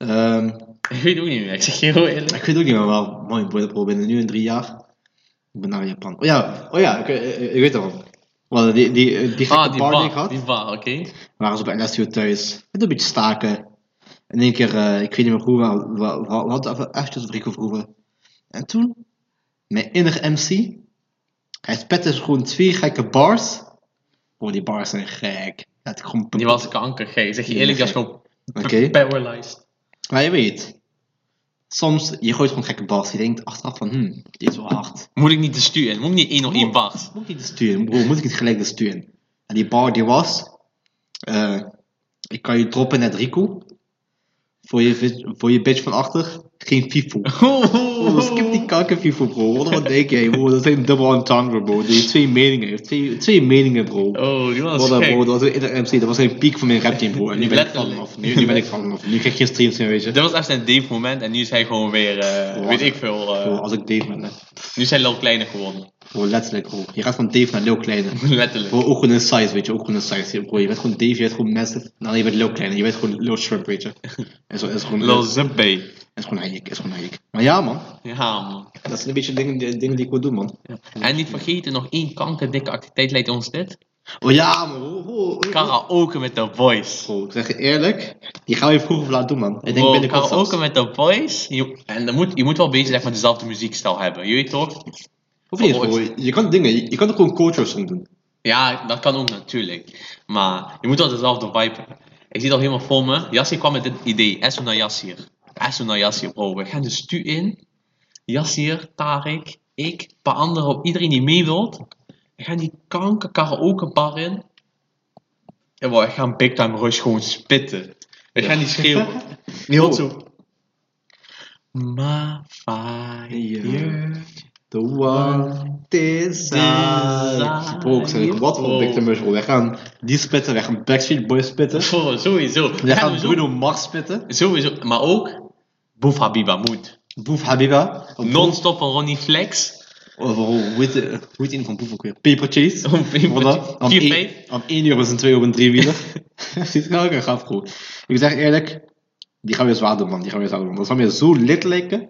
S2: Ehm,
S1: Ik weet ook niet meer, ik zeg je heel eerlijk.
S2: ik weet ook niet meer wel. Mooi bro, binnen nu in drie jaar. Ik ben naar Japan. Oh ja, oh ja, ik, eh, ik weet het wel. Die, die, eh, die
S1: Ah, die
S2: party
S1: bar,
S2: gehad.
S1: die bar, oké.
S2: waren ze bij Alessio thuis. Met een beetje staken. In één keer, eh, ik weet niet meer hoe, we, we, hadden even eventjes Rico vroegen. En toen, mijn innige MC, hij spette dus gewoon twee gekke bars. Oh, die bars zijn gek. Dat ik gewoon
S1: Die was kankergek. Ik zeg je eerlijk, die was gewoon
S2: Oké.
S1: paralyzed.
S2: Maar je weet, soms, je gooit gewoon gekke bars. Je denkt achteraf van, hmm, die is wel hard.
S1: Moet ik niet te sturen? Moet ik niet één op één bars?
S2: Moet ik niet de sturen, bro, moet ik niet gelijk de sturen. En die bar die was, eh, ik kan je droppen net Rico. Voor je, voor je bitch van achter, geen FIFO. <laughs> Oh, skip die kakken FIFO, bro. Wat, denk jij, bro? Dat zijn double entendre, bro. Die heeft twee meningen. heeft twee, twee meningen, bro.
S1: Oh, die was
S2: Wat bro, dat was in de MC, dat was een piek van mijn rap team, bro. En nu ben ik van
S1: Letterlijk.
S2: af. Nu, nu ben ik van af. Nu krijg je geen streams meer, weet je.
S1: Dit was echt zijn Dave moment en nu is hij gewoon weer, eh, weet ik veel, eh,
S2: Bro, als ik Dave ben, hè.
S1: nu hij Lil Kleine geworden.
S2: Bro, letterlijk, bro. Je gaat van Dave naar Lil Kleine. <laughs>
S1: Letterlijk.
S2: Bro, ook gewoon een size, weet je. Ook gewoon een size. Bro, je bent gewoon Dave, je bent gewoon massive. Nou, je bent Lil Kleine. Je bent gewoon Lil Shrimp, weet je. <laughs> En zo is gewoon...
S1: Lil Zippy.
S2: Is gewoon hayek, is gewoon hayek. Maar ja, man.
S1: Ja, man.
S2: Dat zijn een beetje dingen, die- dingen die ik wil doen, man.
S1: En niet vergeten, nog één kankerdikke activiteit leidt ons dit.
S2: Oh ja, man. Oh, oh, oh.
S1: Karaoke met The Voice.
S2: Bro, ik zeg je eerlijk. Die gaan we je vroeger of laat doen, man. Ik denk binnenkort
S1: karaoke
S2: zelfs.
S1: met The Voice. Je, en dan moet, je moet wel een beetje zeg maar, dezelfde muziekstijl hebben. Je weet toch?
S2: Of niet, bro. Je kan dingen, je, je kan ook gewoon culture song doen.
S1: Ja, dat kan ook natuurlijk. Maar je moet wel dezelfde vibe hebben. Ik zie het al helemaal voor me. Yassir kwam met dit idee. Esso naar Yassir. Esso naar Yassir. Bro, we gaan de stu in. Yassir, Tarek, ik, een paar anderen, iedereen die mee wilt. We gaan die kanker karaoke bar in. En we gaan Big Time Rush gewoon spitten. We gaan die schreeuwen. <laughs> Hoort zo. My fire.
S2: The one desire. Bro, ik wat voor
S1: Oh.
S2: Victor Mush, bro. Wij gaan die spitten, wij gaan Backstreet Boys spitten.
S1: Bro, <laughs> sowieso.
S2: Wij
S1: gaan
S2: Bruno Mars spitten.
S1: Sowieso, maar ook Boef Habiba moet.
S2: Boef Habiba.
S1: Non-stop van Ronnie Flex.
S2: Of hoe heet de- hoe heet die van Boef ook weer? Paper Chase.
S1: Om
S2: Voilà. Om
S1: 4
S2: één-
S1: 5
S2: Om 1 euro zijn 2 op een driewieler. <laughs> <laughs> Ziet er ook gaaf bro. Ik zeg eerlijk, die gaan we zwaar doen man. Die gaan we zwaar doen. Dat zal me zo lit lijken.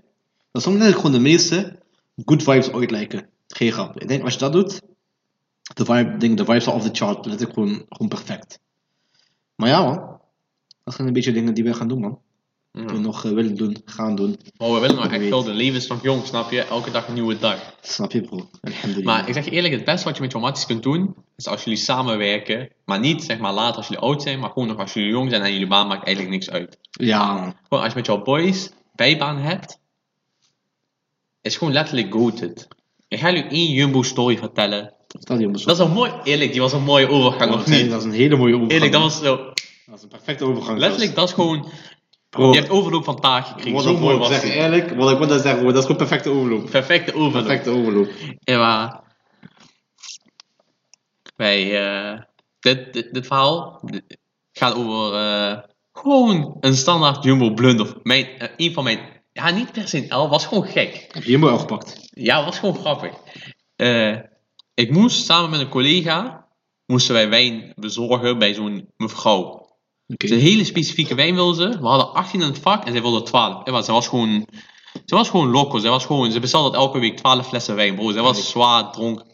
S2: Dat eigenlijk gewoon de meeste good vibes ooit lijken. Geen grap. Ik denk als je dat doet, de vibe, denk, de vibes are off the chart. Dat is gewoon, gewoon perfect. Maar ja man, dat zijn een beetje dingen die we gaan doen man. Die we nog eh, willen doen, gaan doen.
S1: Oh, we willen nog echt veel. De leven is nog jong, snap je? Elke dag een nieuwe dag.
S2: Snap je bro? Alhamdulillah.
S1: Maar ik zeg je eerlijk, het beste wat je met je matties kunt doen, is als jullie samenwerken. Maar niet zeg maar later als jullie oud zijn, maar gewoon nog als jullie jong zijn en jullie baan maakt eigenlijk niks uit.
S2: Ja man.
S1: Gewoon als je met jouw boys bijbaan hebt, is gewoon letterlijk goated. Ik ga jullie één Jumbo story vertellen. Dat is een mooi, eerlijk, die was een mooie overgang,
S2: dat,
S1: of
S2: is,
S1: niet?
S2: dat is een hele mooie overgang.
S1: Eerlijk, dat was zo,
S2: Dat is een perfecte overgang.
S1: letterlijk, dat is gewoon,
S2: Bro,
S1: je hebt overloop van taak gekregen,
S2: wat
S1: zo mooi was
S2: zeggen, eerlijk, wat ik wil zeggen, bro, dat is gewoon perfecte overloop.
S1: Perfecte overloop.
S2: Perfecte overloop.
S1: Ja, wij, eh, dit, dit, dit verhaal dit gaat over eh, gewoon een standaard Jumbo blunder. Mijn, eh, een van mijn, ja niet per se een L, was gewoon gek.
S2: Heb je Jumbo al gepakt?
S1: Ja, was gewoon grappig. Eh, ik moest samen met een collega, moesten wij wijn bezorgen bij zo'n mevrouw.
S2: Oké.
S1: Ze een hele specifieke wijn wilde ze. We hadden 18 in het vak en zij wilde 12. Ja, ze was gewoon, ze was gewoon loco. Ze, was gewoon, ze bestelde elke week 12 flessen wijn, bro. Zij was zwaar dronken.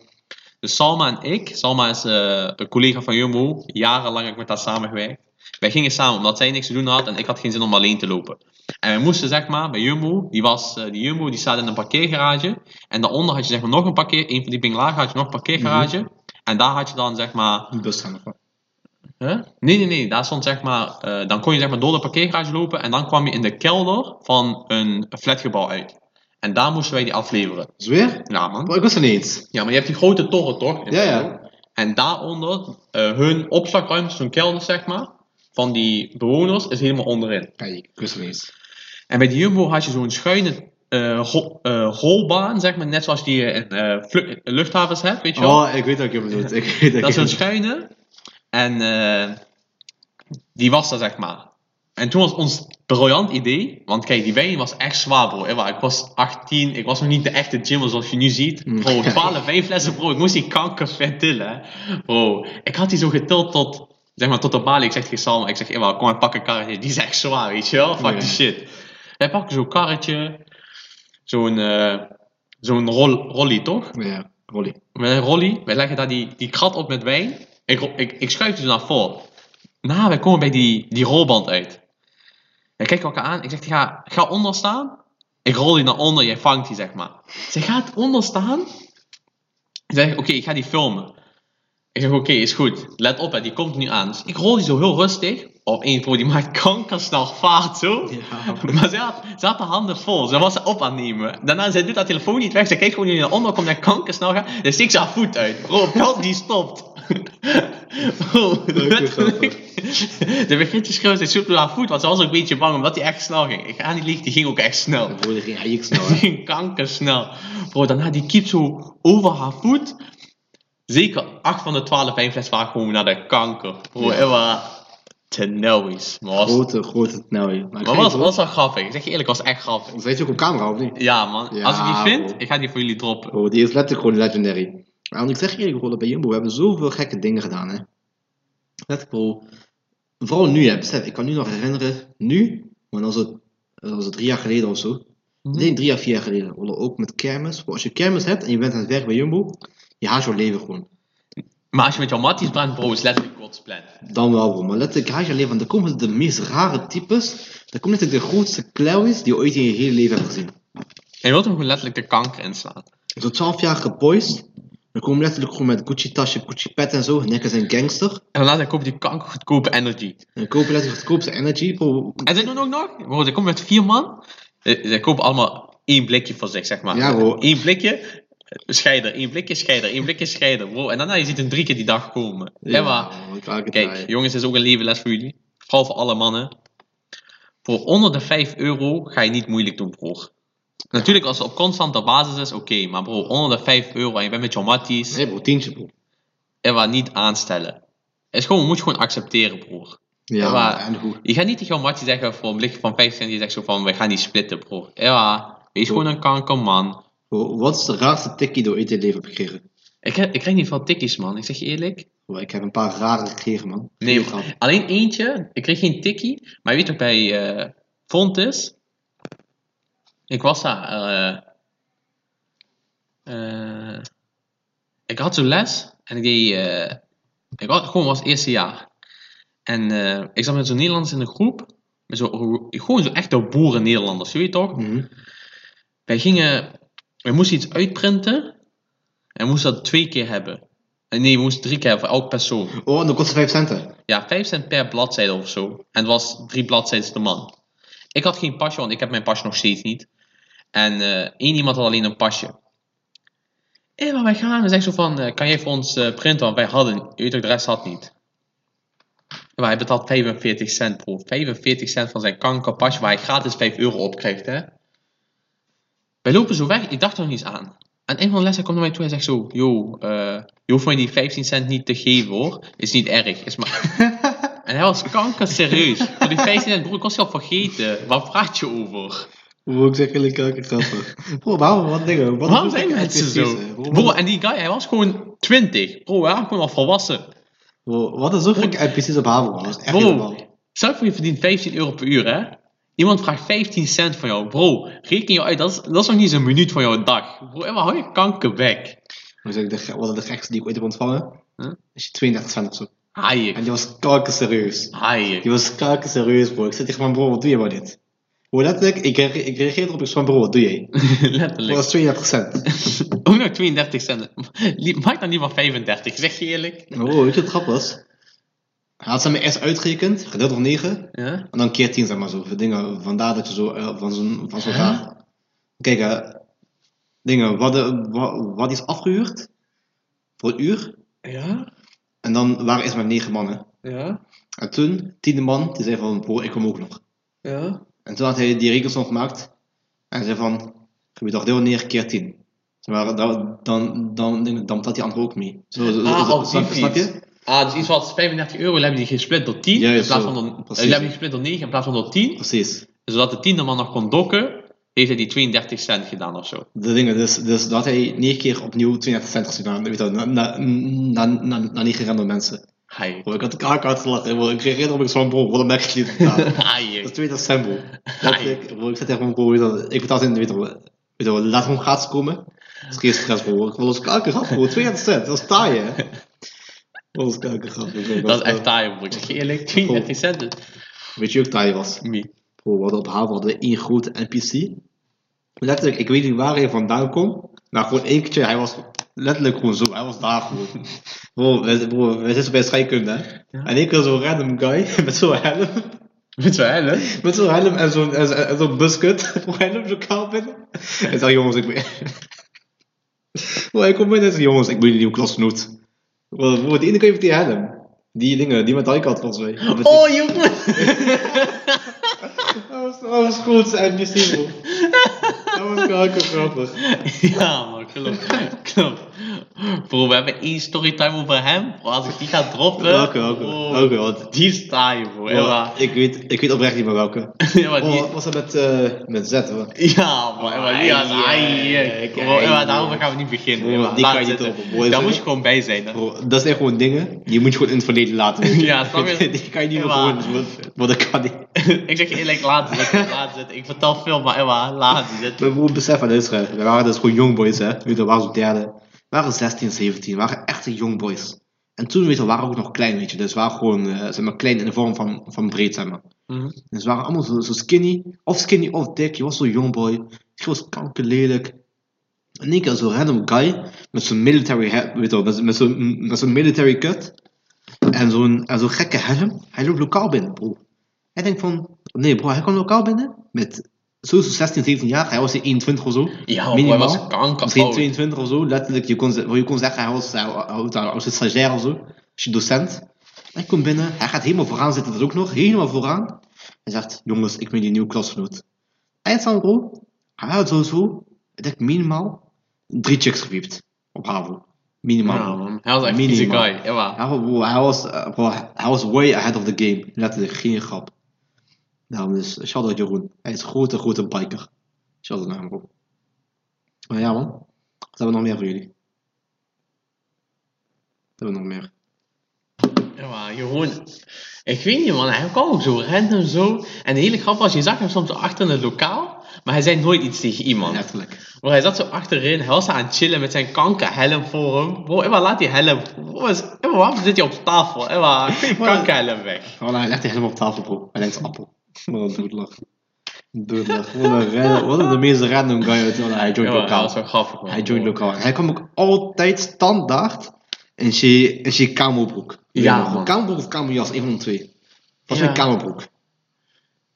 S1: Dus Salma en ik, Salma is eh, een collega van Jumbo, jarenlang heb ik met haar samengewerkt. Wij gingen samen omdat zij niks te doen had en ik had geen zin om alleen te lopen. En we moesten zeg maar bij Jumbo, die, was, eh, die Jumbo die staat in een parkeergarage. En daaronder had je zeg maar nog een parkeer, één verdieping lager had je nog een parkeergarage. En daar had je dan zeg maar
S2: Een bus gaan of wat?
S1: Huh? Nee, nee, nee. Daar stond zeg maar, eh, dan kon je zeg maar door de parkeergarage lopen en dan kwam je in de kelder van een flatgebouw uit. En daar moesten wij die afleveren.
S2: Zweer?
S1: Ja, man.
S2: Bro, ik wist er niet eens.
S1: Ja, maar je hebt die grote toren toch?
S2: Ja, ja.
S1: En daaronder, eh, hun opslagruimte, zo'n kelder zeg maar, van die bewoners, is helemaal onderin.
S2: Kijk, ik wist er niet eens.
S1: En bij die Jumbo had je zo'n schuine eh, eh, rolbaan, zeg maar, net zoals die je in eh, luchthavens hebt, weet je wel?
S2: Oh, ik weet wat je bedoelt. Ik weet
S1: Dat is
S2: je
S1: een schuine. En eh, die was er, zeg maar. En toen was ons briljant idee, want kijk, die wijn was echt zwaar, bro. Ik was 18, ik was nog niet de echte gymmer zoals je nu ziet. Bro, 12 wijnflessen, bro. Ik moest die kanker vet tillen. Bro, ik had die zo getild tot, zeg maar, tot de balie. Ik zeg tegen Salma, ik zeg, Ewa, kom maar, pak een karretje. Die is echt zwaar, weet je wel? Fuck die shit. Wij pakken zo'n karretje, zo'n, eh zo'n rol, rolly, toch?
S2: Ja, Rolly.
S1: met een rolly. Wij leggen daar die, die krat op met wijn. Ik, ik, ik schuif dus naar voren. Nou, wij komen bij die, die rolband uit. Wij kijken elkaar aan. Ik zeg, ga, ga onder staan. Ik rol die naar onder, jij vangt die, zeg maar. Zij gaat onder staan. Ik zeg, oké, ik ga die filmen. Ik zeg, oké, is goed. Let op, hè, die komt nu aan. Dus ik rol die zo heel rustig. Op één voor die maakt kankersnel vaart, zo.
S2: Ja.
S1: Maar ze had, ze had de handen vol. Ze was ze op aan het nemen. Daarna, zij doet haar telefoon niet weg. Ze kijkt gewoon nu naar onder, komt naar kankersnel gaan. Dan steekt ze haar voet uit. Bro, Pels die stopt. <laughs> Bro, letterlijk. Ze begint te schreeuwen, ze zoekt naar haar voet. Want ze was ook een beetje bang, omdat hij echt snel ging. Ik ga niet liegen, die ging ook echt snel.
S2: Bro, die ging eigenlijk snel,
S1: Die ging kankersnel. Bro, daarna die kiep zo over haar voet. Zeker 8 van de 12 wijnfles waren gewoon naar de kanker. Bro,
S2: Ja.
S1: was te. Maar was,
S2: Grote, grote snelheid. Maar
S1: maar was, was wel grappig. Ik zeg je eerlijk, was echt grappig.
S2: Zet je ook op camera of niet?
S1: Ja, man.
S2: Ja,
S1: Als ik die vind,
S2: bro.
S1: ik ga die voor jullie droppen.
S2: Bro, die is letterlijk gewoon legendary. Maar want ik zeg je eerlijk, bro, bij Jumbo, we hebben zoveel gekke dingen gedaan, hè. Letterlijk, bro. Vooral nu, hè. Besef, ik kan nu nog herinneren, nu, maar was het, dat was het drie jaar geleden of zo. Nee, drie jaar, vier jaar geleden. Ook met kermis. Bro, als je kermis hebt en je bent aan het werk bij Jumbo, je haat jouw leven gewoon.
S1: Maar als je met jouw matties brandt, bro, is letterlijk kotsplan.
S2: Dan wel, bro. Maar letterlijk, haat je leven, want er komen de meest rare types. Er komen letterlijk de grootste klauwis die je ooit in je hele leven hebt gezien.
S1: En je wilt hem gewoon letterlijk de kanker inslaan.
S2: Zo'n 12-jarige boys. Dan komen letterlijk gewoon met Gucci tasje, Gucci pet en zo. Nekken zijn gangster.
S1: En daarna koop je die kanker goedkope energy.
S2: En dan kopen letterlijk goedkoopste energy. Bro,
S1: En ze doen ook nog, bro, ze komen met vier man. Ze, ze kopen allemaal één blikje voor zich, zeg maar.
S2: Ja, bro.
S1: Eén blikje, scheider. één blikje, scheider. één blikje, scheider. Bro, en daarna je ziet hem drie keer die dag komen. Ja, maar,
S2: bro, het
S1: Kijk,
S2: bij.
S1: jongens, dit is ook een levenles voor jullie. Vooral voor alle mannen. Voor onder de 5 euro ga je niet moeilijk doen, broer. Natuurlijk, als het op constante basis is, oké. maar bro, onder de 5 euro en je bent met jouw matties,
S2: Nee, bro, tientje, bro.
S1: wat niet aanstellen. is gewoon, moet je gewoon accepteren, broer.
S2: Ja,
S1: maar-
S2: en goed.
S1: Je gaat niet tegen jouw mattie zeggen voor een blikje van 5 cent, je zegt zo van, we gaan niet splitten, broer. Ja, wees gewoon een kankerman.
S2: Bro, wat is de raarste tikkie in je leven gekregen?
S1: Ik, heb- ik krijg niet veel tikkies, man. Ik zeg je eerlijk.
S2: Ik heb een paar rare gekregen, man.
S1: Nee,
S2: grap.
S1: alleen eentje. Ik kreeg geen tikkie. Maar je weet toch bij eh Fontis? Ik was daar. eh eh, ik had zo'n les. En ik deed... ik was, gewoon was het eerste jaar. En ik zat met zo'n Nederlanders in een groep. Met zo, gewoon zo echte boeren Nederlanders. Je weet toch?
S2: Mhm.
S1: Wij gingen... We moesten iets uitprinten. En we moesten dat twee keer hebben. Eh, Nee, we moesten drie keer hebben voor elk persoon.
S2: Oh, en dat kostte 5 centen.
S1: Ja, 5 cent per bladzijde of zo. En het was drie bladzijden de man. Ik had geen pasje, want ik heb mijn pasje nog steeds niet. En eh, één iemand had alleen een pasje. Hé, maar wij gaan. En zegt zo van, eh, kan jij voor ons printen? Want wij hadden, je weet ook, de rest had niet. Maar hij betaalt 45 cent, bro. 45 cent van zijn kankerpasje, waar hij gratis 5 euro op krijgt, hè. Wij lopen zo weg, ik dacht er nog niet eens aan. En een van de lessen komt naar mij toe en zegt zo, yo, eh, je hoeft mij die 15 cent niet te geven, hoor. Is niet erg, is maar... <laughs> en hij was kanker serieus. Voor die 15 cent, bro, ik was je al vergeten. Waar praat je over?
S2: Hoe ik zeg jullie kijken grappig. Bro, waarom wat dingen? Wat
S1: Waarom zijn mensen zo?
S2: Bro,
S1: en die guy, hij was gewoon 20. Bro, hij was gewoon al volwassen.
S2: bro, Wat is zo gek NPC's op Haven, man? Dat is echt
S1: Bro.
S2: normaal.
S1: Stel voor je verdient 15 euro per uur, hè? Iemand vraagt 15 cent van jou. Bro, reken je uit, dat is, dat is nog niet eens een minuut van jouw dag. Bro, en waar hou je kanker weg?
S2: Hoe zeg ik, de, wat is de gekste die ik ooit heb ontvangen?
S1: Huh?
S2: Is je 32 cent of zo. En
S1: Haaier.
S2: die was kanker serieus.
S1: Haaier.
S2: Die was kanker serieus, bro. Ik zeg tegen mijn bro, wat doe je maar dit? Bro, letterlijk, ik, re- ik reageer erop, ik van bro, wat doe jij? <laughs> Bro, dat
S1: Letterlijk.
S2: is 32 cent.
S1: Ook nog 32 cent. <laughs> Maak dan niet van 35, zeg je eerlijk.
S2: Maar bro, weet je wat grappig was? Had ze me eerst uitgerekend, gedeeld door 9.
S1: Ja?
S2: En dan keer 10, zeg maar zo. Voor dingen, vandaar dat je zo, eh, van zo'n van zo'n
S1: Huh?
S2: dag. Kijk, eh, dingen, wat, de, wat, wat is afgehuurd? Voor een uur.
S1: Ja?
S2: En dan waren eerst maar 9 mannen.
S1: Ja?
S2: En toen, tiende man, die zei van, bro, ik kom ook nog.
S1: Ja?
S2: En toen had hij die rekensom gemaakt. En zei van, gebied toch deel neer keer 10. Zeg Maar dan, dan, dan, dan, dan betaalt die andere ook mee. Zo, zo,
S1: Ah,
S2: zo- snap, je?
S1: Ah, dus iets wat 35 euro, hebben die gesplit door 10.
S2: Juist
S1: in plaats van door,
S2: Precies.
S1: we hebben die gesplit door 9 in plaats van door 10.
S2: Precies.
S1: Zodat de tiende man nog kon dokken, heeft hij die 32 cent gedaan of zo.
S2: De dingen, dus, dus dat hij 9 keer opnieuw 32 cent gedaan. Weet je, wel, na, na, na, na, na 9 random mensen. Bro, ik had de kaak uitgelachen. bro. Ik reageerde op ik zo van, bro, wat een merk niet gedaan. Dat is 20 cent, bro. Bro. Ik zei tegen mijn bro, ik betaal in, weet je wel, weet je laat hem gratis komen. Dat is geen stress, bro. Ik wil ons kaken gehad, bro. 32 cent, dat is taai, hè. Bro.
S1: Dat is echt taai, bro. Ik je eerlijk, 32 cent.
S2: Weet je ook taai was?
S1: Wie?
S2: Bro, we hadden op haven hadden één grote NPC. Letterlijk, ik weet niet waar hij vandaan komt. Maar gewoon één keertje, hij was letterlijk gewoon zo. Hij was daar gewoon. <laughs> Bro, we, bro, we zitten bij scheikunde, hè.
S1: Ja.
S2: En ik was zo'n random guy <laughs> met zo'n helm.
S1: Je wel, hè?
S2: Met zo'n helm en zo'n en, zo- en zo'n buskut. Bro, <laughs> loopt zo kaal binnen. En zei, jongens, ik ben... Bro, hij komt binnen en zei, jongens, ik ben jullie nieuwe klasgenoot. Bro, bro, de ene keer heeft die helm. Die dingen, die met die had volgens mij. Met die-
S1: Oh, jongen! <laughs>
S2: Dat was, dat was goed, zijn NPC, bro. Dat was kakel grappig.
S1: Ja, man, klopt. Klopt. Bro, we hebben één storytime over hem. Bro, als ik die ga droppen.
S2: Welke, welke? want-
S1: Die. Ja,
S2: Bro,
S1: maar,
S2: ik, weet, ik weet oprecht niet meer welke. <laughs>
S1: ja, maar
S2: Oh,
S1: die...
S2: wat was dat met, eh met Z, hoor?
S1: Ja, man. Ja, maar die was maar daarover gaan we niet beginnen.
S2: Bro,
S1: maar
S2: die kan je niet droppen.
S1: Daar moet je gewoon bij zijn. Hè.
S2: Bro, dat zijn gewoon dingen, die moet je gewoon in het verleden laten. <laughs> je.
S1: Ja, snap je? <laughs>
S2: Die kan je niet meer
S1: maar-
S2: gewoon, maar dat kan niet.
S1: ik zeg je eerlijk, laat zitten, laat zitten. Ik vertel veel, maar Emma, laat zitten.
S2: Maar bro, besef wat is er. We waren dus gewoon young boys, hè. Je, we waren zo derde. Waren 16, 17. We waren echte young boys. En toen, weet je, waren ook nog klein, weet je. Dus waren gewoon, eh, zeg maar, klein in de vorm van, van breed, zeg maar.
S1: Mhm.
S2: Dus waren allemaal zo, zo skinny. Of skinny of dik. Je was zo young boy. Je was kanker lelijk. En één keer zo'n random guy. Met zo'n military hat, weet je wel. Met, met zo'n met zo'n military cut. En zo'n zo'n gekke helm. Hij loopt lokaal binnen, bro. Hij denkt van... Nee, bro, hij kwam lokaal binnen. Met sowieso 16, 17 jaar. Hij was 21 of zo.
S1: Ja, bro, hij
S2: Minimaal.
S1: was kanker.
S2: Misschien
S1: oud.
S2: 22 of zo. Letterlijk, je kon, je kon zeggen, hij was, hij, hij was een stagiair of zo. Als je docent. Hij komt binnen, hij gaat helemaal vooraan zitten, dat ook nog. Helemaal vooraan. Hij zegt, jongens, ik ben die nieuwe klasgenoot. Eindstand. Hij had sowieso, ik denk minimaal, drie chicks gepiept. Op HAVO. Minimaal.
S1: Ja. Hij was echt een
S2: Minimaal.
S1: guy. Ja.
S2: Hij, was- bro, hij, was, eh, bro, hij was way ahead of the game. Letterlijk, geen grap. Daarom dus, shout-out Jeroen. Hij is een grote, grote biker. Shout-out naar hem, bro. Maar ja, man. Wat hebben we nog meer voor jullie? Wat hebben we nog meer?
S1: Ja, maar gewoon. Ik weet niet, man. Hij kwam ook zo random zo. En de hele grap was, je zag hem soms zo achter in het lokaal. Maar hij zei nooit iets tegen iemand.
S2: Letterlijk.
S1: Bro, hij zat zo achterin. Hij was aan het chillen met zijn kankerhelm voor hem. Bro, Emma, laat die helm. Emma, waarom zit je op tafel? Emma, <laughs>
S2: Maar-
S1: kankerhelm weg.
S2: Oh, hij legt hij helemaal op tafel, bro. Hij denkt appel. <laughs> Wat een doodlach. Doodlach. Wat een random, wat een de meest random guy uit. Hij joint
S1: Ja, maar, dat
S2: lokaal.
S1: wel grappig, man.
S2: Hij joint lokaal. Hij kwam ook altijd standaard in zijn kamobroek.
S1: Ja, man.
S2: Of kamerjas, een van de twee. Was
S1: Ja.
S2: mijn kamerbroek.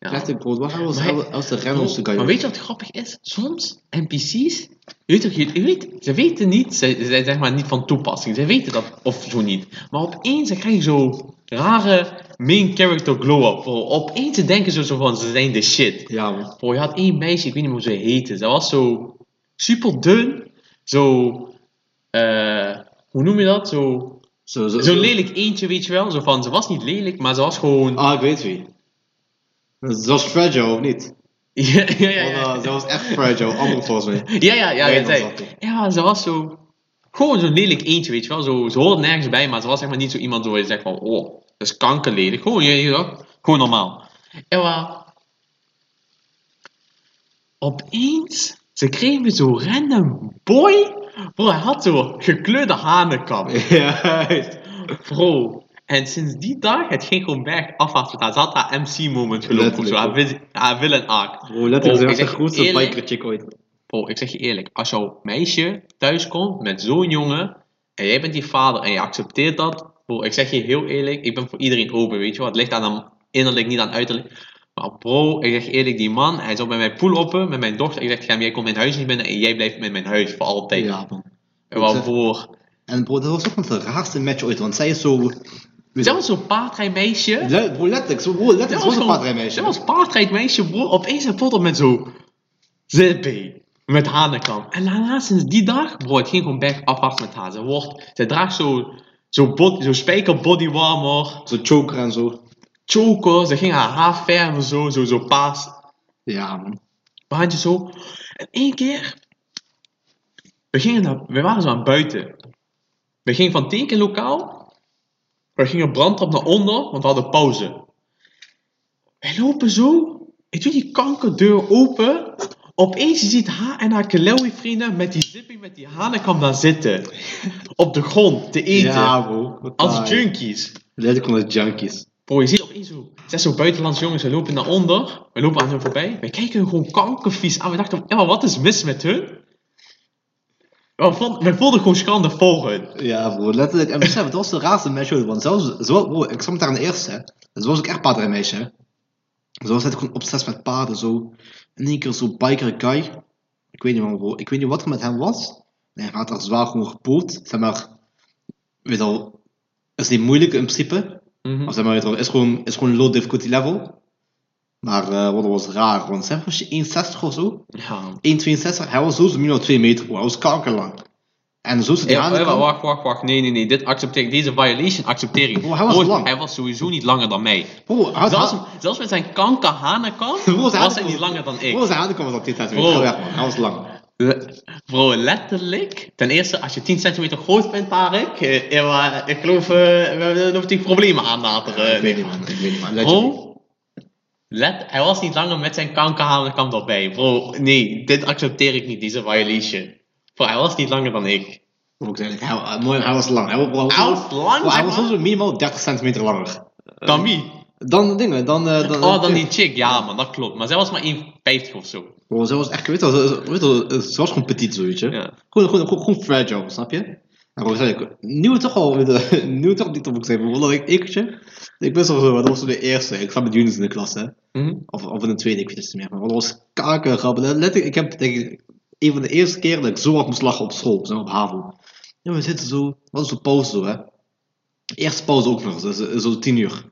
S1: Ja.
S2: Letterlijk, bro. Wat was- hij was de Reynolds
S1: maar weet je wat grappig is? Soms, NPC's, weet toch, je, je weet, ze weten niet, ze ze zijn zeg maar niet van toepassing, ze weten dat of zo niet. Maar opeens dan krijg je zo rare main character glow-up. Opeens ze denken ze zo van, ze zijn de shit.
S2: Ja, man.
S1: Bro, je had één meisje, ik weet niet hoe ze heette. Ze was zo super dun, zo, eh, hoe noem je dat? Zo,
S2: Zo, zo,
S1: zo'n lelijk eentje, weet je wel? Zo van, ze was niet lelijk, maar ze was gewoon...
S2: Ah, ik weet wie. Dat was fragile, of niet? <laughs>
S1: ja, ja, ja.
S2: Want,
S1: ja.
S2: eh, dat was echt fragile, andere volgens mij.
S1: Ja, ja, ja, ja, ja, ze was zo. Gewoon zo'n lelijk eentje, weet je wel. Zo, ze hoorde nergens bij, maar ze was zeg maar niet zo iemand waar je zegt van, oh, dat is kankerlelijk. Gewoon, je, je, gewoon normaal. En wat. Opeens, ze kregen zo'n random boy. Bro, hij had zo'n gekleurde hanenkam. <laughs>
S2: Ja,
S1: Bro. En sinds die dag, het ging gewoon berg afwaarts. Ze had haar MC-moment gelopen of zo. Haar, wil- haar wil en aak.
S2: Bro, letterlijk,
S1: ik
S2: was de grootste
S1: eerlijk,
S2: biker chick ooit.
S1: Bro, ik zeg je eerlijk, als jouw meisje thuis komt met zo'n jongen en jij bent die vader en je accepteert dat, bro, ik zeg je heel eerlijk, ik ben voor iedereen open, weet je wel. Het ligt aan hem innerlijk, niet aan uiterlijk. Maar bro, ik zeg eerlijk, die man, hij zou bij mij pool open met mijn dochter. Ik zeg, hem, jij komt mijn huis niet binnen en jij blijft met mijn huis voor altijd.
S2: Ja, man.
S1: en waarvoor?
S2: En bro, dat was ook nog de raarste match ooit, want zij is zo...
S1: Dat was zo'n paardrijmeisje.
S2: Le- Bro, letterlijk, zo, bro, letterlijk, ze was een paardrijmeisje.
S1: Dat was paardrijdmeisje, bro. Opeens een foto met zo... Zippy. Met hanenkam. En daarna, sinds die dag, bro, het ging gewoon back afwaarts met haar. Ze, wordt, ze draagt zo... Zo, bod, zo spijker bodywarmer.
S2: Zo choker en zo.
S1: Choker. Ze ging haar haar verven zo. Zo, zo paas.
S2: Ja, man.
S1: Baantje zo. En één keer... We, gingen naar, we waren zo aan buiten. We gingen van tekenlokaal... We gingen brandtrap naar onder, want we hadden pauze. Wij lopen zo. Ik doe die kankerdeur open. Opeens je ziet haar en haar Kelewi vrienden met die zipping met die hanenkam daar zitten. Op de grond te eten.
S2: Ja, bro.
S1: Als junkies.
S2: Letterlijk als junkies.
S1: Bro, je ziet opeens zo. Zes zo buitenlandse jongens, ze lopen naar onder. We lopen aan hen voorbij. Wij kijken hun gewoon kankervies aan. We dachten, ja, wat is mis met hun? We vonden, we voelden gewoon schande hun.
S2: Ja, bro, letterlijk. En besef, het was de raarste match ooit, want zelfs, zo, bro, ik met haar in de eerste, hè. Ze was ook echt paardrijmeisje, hè. Ze was net gewoon obsessief met paarden, zo. In één keer zo'n biker guy. Ik weet niet man, bro, ik weet niet wat er met hem was. Nee, hij had er zwaar gewoon gepoot. Zeg maar, weet je wel, is niet moeilijk in principe.
S1: Mhm.
S2: Of zeg maar, weet je wel, is gewoon, is gewoon low difficulty level. Maar uh, wat was raar, want zeg was je 1,60 of zo?
S1: Ja.
S2: 1,62, hij was sowieso minimaal 2 meter, bro. hij was kankerlang. En zo zit hij
S1: Ja,
S2: aan de
S1: ja,
S2: kant.
S1: wacht, wacht, wacht. Nee, nee, nee. Dit accepteer ik. Deze violation accepteer ik.
S2: Oh, hij was lang.
S1: hij was sowieso niet langer dan mij.
S2: Bro, had,
S1: Zelfs,
S2: hij,
S1: zelfs met zijn kanker hanenkam
S2: Bro, <laughs>
S1: was
S2: hij had-
S1: niet langer dan ik.
S2: bro, zijn handen kwamen op dit tijd.
S1: Bro.
S2: Hij was lang.
S1: Bro, letterlijk. Ten eerste, als je 10 centimeter groot bent, Tarek. eh, ja, maar ik geloof, eh, we hoeven die problemen aan later. eh,
S2: ik weet niet, man. Ik weet niet, man.
S1: Bro, let, hij was niet langer met zijn kankerhanenkam erbij. Bro, nee, dit accepteer ik niet, deze violation. Bro, hij was niet langer dan ik.
S2: Bro, ik zeg het, hij, hij, mooi, hij was lang. Hij, bro,
S1: Hij was lang,
S2: bro, hij was minimaal 30 centimeter langer.
S1: Dan wie?
S2: Dan de dingen, dan... eh, dan
S1: Oh, dan die chick, ja man, dat klopt. Maar zij was maar 1,50 of zo.
S2: Bro, ze was echt, weet je wel, ze, weet je wel, ze was gewoon petit, zoiets.
S1: Ja.
S2: Gewoon, gewoon, gewoon, gewoon fragile, snap je? En bro, zei ik, nieuw toch al, <laughs> toch op die top ik zei, bro, dat ik ikkertje. Ik wist al zo, dat was zo de eerste. Ik zat met Younes in de klas, hè.
S1: Mhm.
S2: Of, of in de tweede, ik weet het niet meer. Maar dat was kakergrappig. Letterlijk, ik heb denk ik, een van de eerste keer dat ik zo hard moest lachen op school, zo op HAVO. Ja, we zitten zo, wat is zo pauze zo, hè. Eerste pauze ook nog, dus, zo tien uur.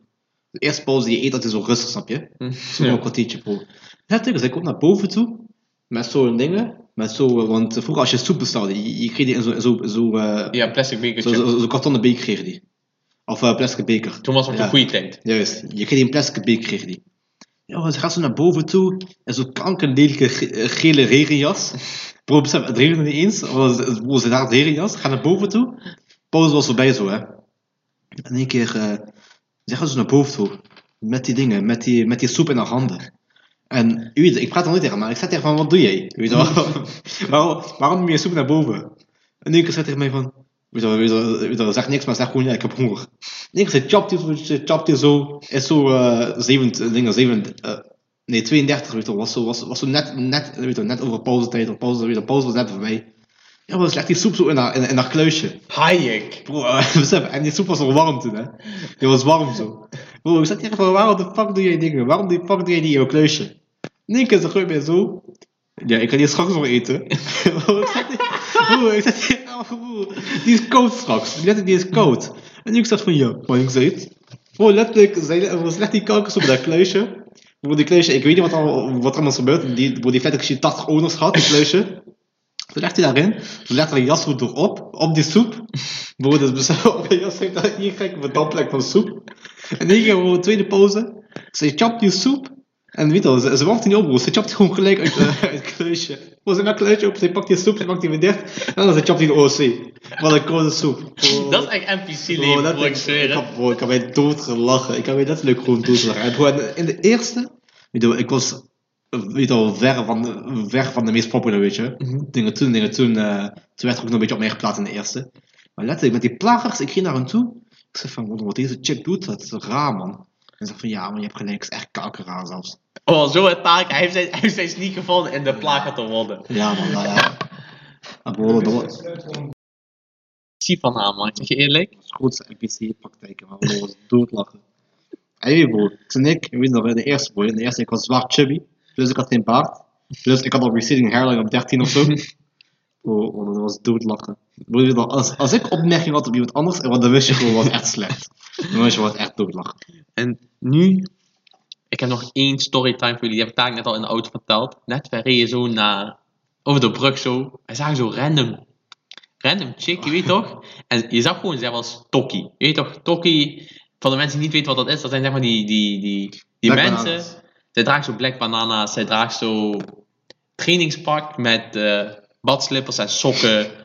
S2: De eerste pauze die je eet, dat is zo rustig, snap je? Zo
S1: Ja.
S2: een kwartiertje, bro. Letterlijk, dus ik kom naar boven toe, met zo'n dingen, met zo, eh, want vroeger als je soep bestelde, je, je kreeg die in zo'n zo, zo, eh,
S1: Ja, plastic
S2: zo,
S1: bekertje.
S2: zo, zo kartonnen beker kreeg die. Of uh, plastic beker.
S1: Toen was het op
S2: Ja.
S1: de goede tijd.
S2: Juist, je kreeg die een plastic beker kreeg die. Ja, ze gaat zo naar boven toe en zo'n kankerlelijke ge- eh, gele regenjas. Bro, besef, het regende niet eens. Bro, ze daar regenjas, gaat naar boven toe. Pauze was voorbij zo, hè. En één keer, eh ze gaat zo naar boven toe. Met die dingen, met die, met die soep in haar handen. En u weet, ik praat er nooit tegen maar ik zeg tegen van, wat doe jij? Weet je wel? <laughs> waarom, waarom neem je soep naar boven? En één keer zegt tegen mij van, weet je weet je weet je zeg niks, maar zeg gewoon, ja, ik heb honger. Keer ze chopt hij, ze chopt hij zo, is zo, eh, zeven, dingen, zeven, eh, nee, 32, weet je was zo, was, was zo net, net, weet je net over pauzetijd, of pauze, weet je pauze was net voorbij. Ja, ze legt die soep zo in haar, in, in haar kluisje.
S1: Hayek.
S2: Bro, eh, <laughs> besef, en die soep was nog warm toen, hè. Die was warm zo. Bro, ik zat hier van, waarom de fuck doe jij dingen? Waarom de fuck doe jij die in je kluisje? Één keer ze gooit mij zo. Ja, ik ga die straks nog eten. Bro, ik zat hier, ik oh, die is koud straks. Letterlijk, die is koud. En ik zat van, ja, maar ik zei het. Letterlijk, ze legt die kalkers op dat kluisje. Bro, die kluisje, ik weet niet wat er, wat er allemaal is gebeurd. Die, bro, die vet, ik 80 owners gehad, die kluisje. Ze legt hij daarin. Ze legt haar jas goed erop, op die soep. Bro, dus <laughs> op de jas heeft daar hier gek met damplek van soep. En één keer, bro, tweede pauze. Ze chapt die soep. En weet je wel, ze, ze niet op. Ze chapt die gewoon gelijk uit, eh, <laughs> uit het kluisje. Maakt het kluisje op, ze pakt die soep, ze maakt die weer dicht. En dan ze chapt die de OC. Wat een koude soep. Bro,
S1: Dat is echt NPC
S2: Bro,
S1: leven,
S2: dat
S1: ik zweer
S2: ik, heb, bro, ik heb mij doodgelachen. Ik heb mij letterlijk gewoon doodgelachen. En in de eerste, weet je wel, ik was weet je wel, ver van, de- ver van de meest popular, weet je.
S1: Mhm.
S2: Dingen toen, dingen toen, eh, toen werd er ook nog een beetje op mij geplaatst in de eerste. Maar letterlijk, met die plagers, ik ging naar hen toe. Ik zei van, wat deze chick doet, dat is raar, man. En ze zegt van, ja, maar je hebt gelijk, het is echt kankerraar zelfs.
S1: Oh, zo het taak. Hij heeft zijn, hij heeft zijn sneak gevonden in de plagen te worden.
S2: Ja, man, nou ja. Bro, dat was
S1: Zie van haar, man. Ik zeg je eerlijk.
S2: de grootste NPC-praktijken, maar bro, was doodlachen. En weet je, bro, toen ik, ik weet nog, in de eerste, in de eerste, ik was zwaar chubby. Dus ik had geen baard. Dus ik had al receding hairline op 13 of zo. Bro, dat was doodlachen. Wel, als, als ik opmerking had op iemand anders, dan wist je gewoon, was echt slecht. Dan wist je, was echt doodlachen.
S1: En nu, ik heb nog één storytime voor jullie. Die heb ik daar net al in de auto verteld. Net, wij reden zo naar, over de brug zo. En zagen zo random, random chick, je weet toch? En je zag gewoon, zij was Tokkie. Je weet toch, Tokkie, voor de mensen die niet weten wat dat is, dat zijn zeg maar die, die, die, die
S2: Black
S1: mensen.
S2: bananas.
S1: Zij draagt zo black bananas, zij draagt zo trainingspak met eh, badslippers en sokken.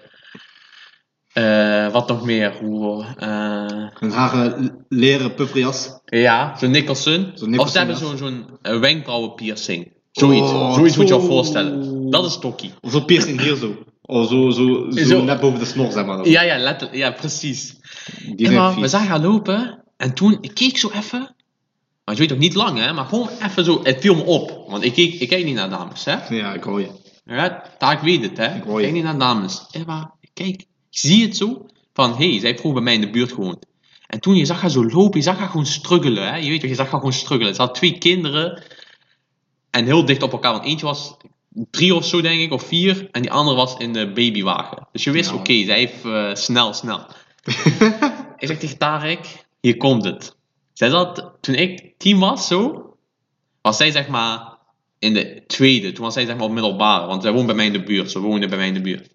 S1: Eh, wat nog meer? Hoe,
S2: Een haren leren pufferjas.
S1: ja, zo'n Nicholson.
S2: Zo'n Nicholson,
S1: of ze hebben zo'n zo'n eh, wenkbrauwenpiercing. Zoiets.
S2: Oh,
S1: Zoiets moet je je
S2: zo.
S1: voorstellen. Dat is Tokkie.
S2: Of zo piercing hier zo. Of zo, zo, zo,
S1: Zo.
S2: net boven de snor, zeg maar.
S1: Ja, ja. Ja, precies.
S2: Die zijn
S1: maar we zagen haar lopen. En toen, ik keek zo even. Maar je weet ook niet lang, hè. Maar gewoon even zo. Het viel me op. Want ik, keek, ik kijk niet naar dames, hè.
S2: Ja, ik hoor je.
S1: Ja, daar ik weet het, hè. Ik
S2: hoor je.
S1: kijk niet naar dames. Ja, maar kijk. Zie het zo. Van, hé, hey, zij heeft vroeger bij mij in de buurt gewoond. En toen je zag haar zo lopen, je zag haar gewoon struggelen, hè. Je weet toch, je zag haar gewoon struggelen. Ze had twee kinderen. En heel dicht op elkaar. Want eentje was drie of zo, denk ik, of vier. En die andere was in de babywagen. Dus je wist,
S2: Ja.
S1: oké, zij heeft eh, snel, snel. <laughs> ik zeg tegen Tarek, hier komt het. Zij zat, toen ik tien was, zo, was zij zeg maar in de tweede. Toen was zij zeg maar op middelbare, want zij woont bij mij in de buurt. Ze woonde bij mij in de buurt.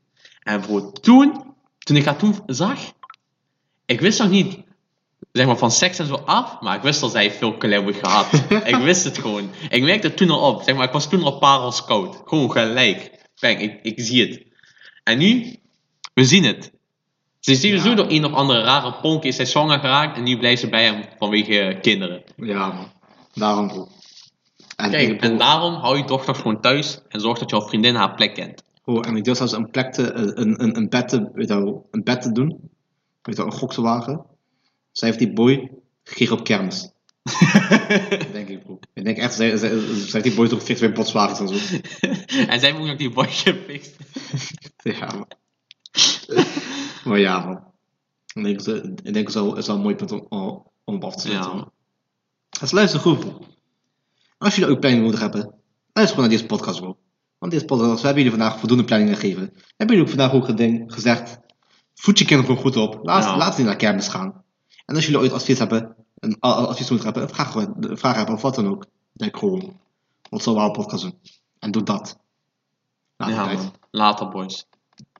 S1: En voor toen, toen ik haar toen zag, ik wist nog niet, zeg maar van seks en zo af, maar ik wist dat zij veel kleurig gehad. <laughs> ik wist het gewoon. Ik merkte het toen al op, zeg maar, ik was toen al parels koud. Gewoon gelijk. Bang, ik, ik zie het. En nu, we zien het. Ze is sowieso
S2: Ja.
S1: door een of andere rare ponk is zij zwanger geraakt en nu blijft ze bij hem vanwege kinderen.
S2: Ja, man. Daarom. En,
S1: Kijk, en daarom hou je dochter gewoon thuis en zorg dat jouw vriendin haar plek kent.
S2: Bro, en ik durf zelfs een plek te, een, een, een bed te, weet je een bed te doen. Weet je wel, een gok te wagen. Zij heeft die boy gekregen op kermis. <laughs> denk ik, bro. Ik denk echt, zij, zij, zij heeft die boy toch gefixt bij Botswagens en zo. <laughs>
S1: en zij heeft ook die boy gefixt. <laughs>
S2: Ja, man. maar ja, man. Ik denk, ik denk het is wel een mooi punt om, om op af te
S1: Ja,
S2: zetten.
S1: man.
S2: Dus luister goed, bro. Als jullie ook planning nodig hebben, luister gewoon naar deze podcast, bro. Want deze podcast, we hebben jullie vandaag voldoende planningen gegeven. Hebben jullie ook vandaag ook geding, gezegd, voed je kinderen gewoon goed op. Laat,
S1: Ja.
S2: laat ze niet naar kermis gaan. En als jullie ooit advies hebben, een advies moeten hebben, vraag, gewoon, vraag hebben of wat dan ook. Denk gewoon, wat zal wel een podcast doen? En doe dat.
S1: Ja, man. Later, boys.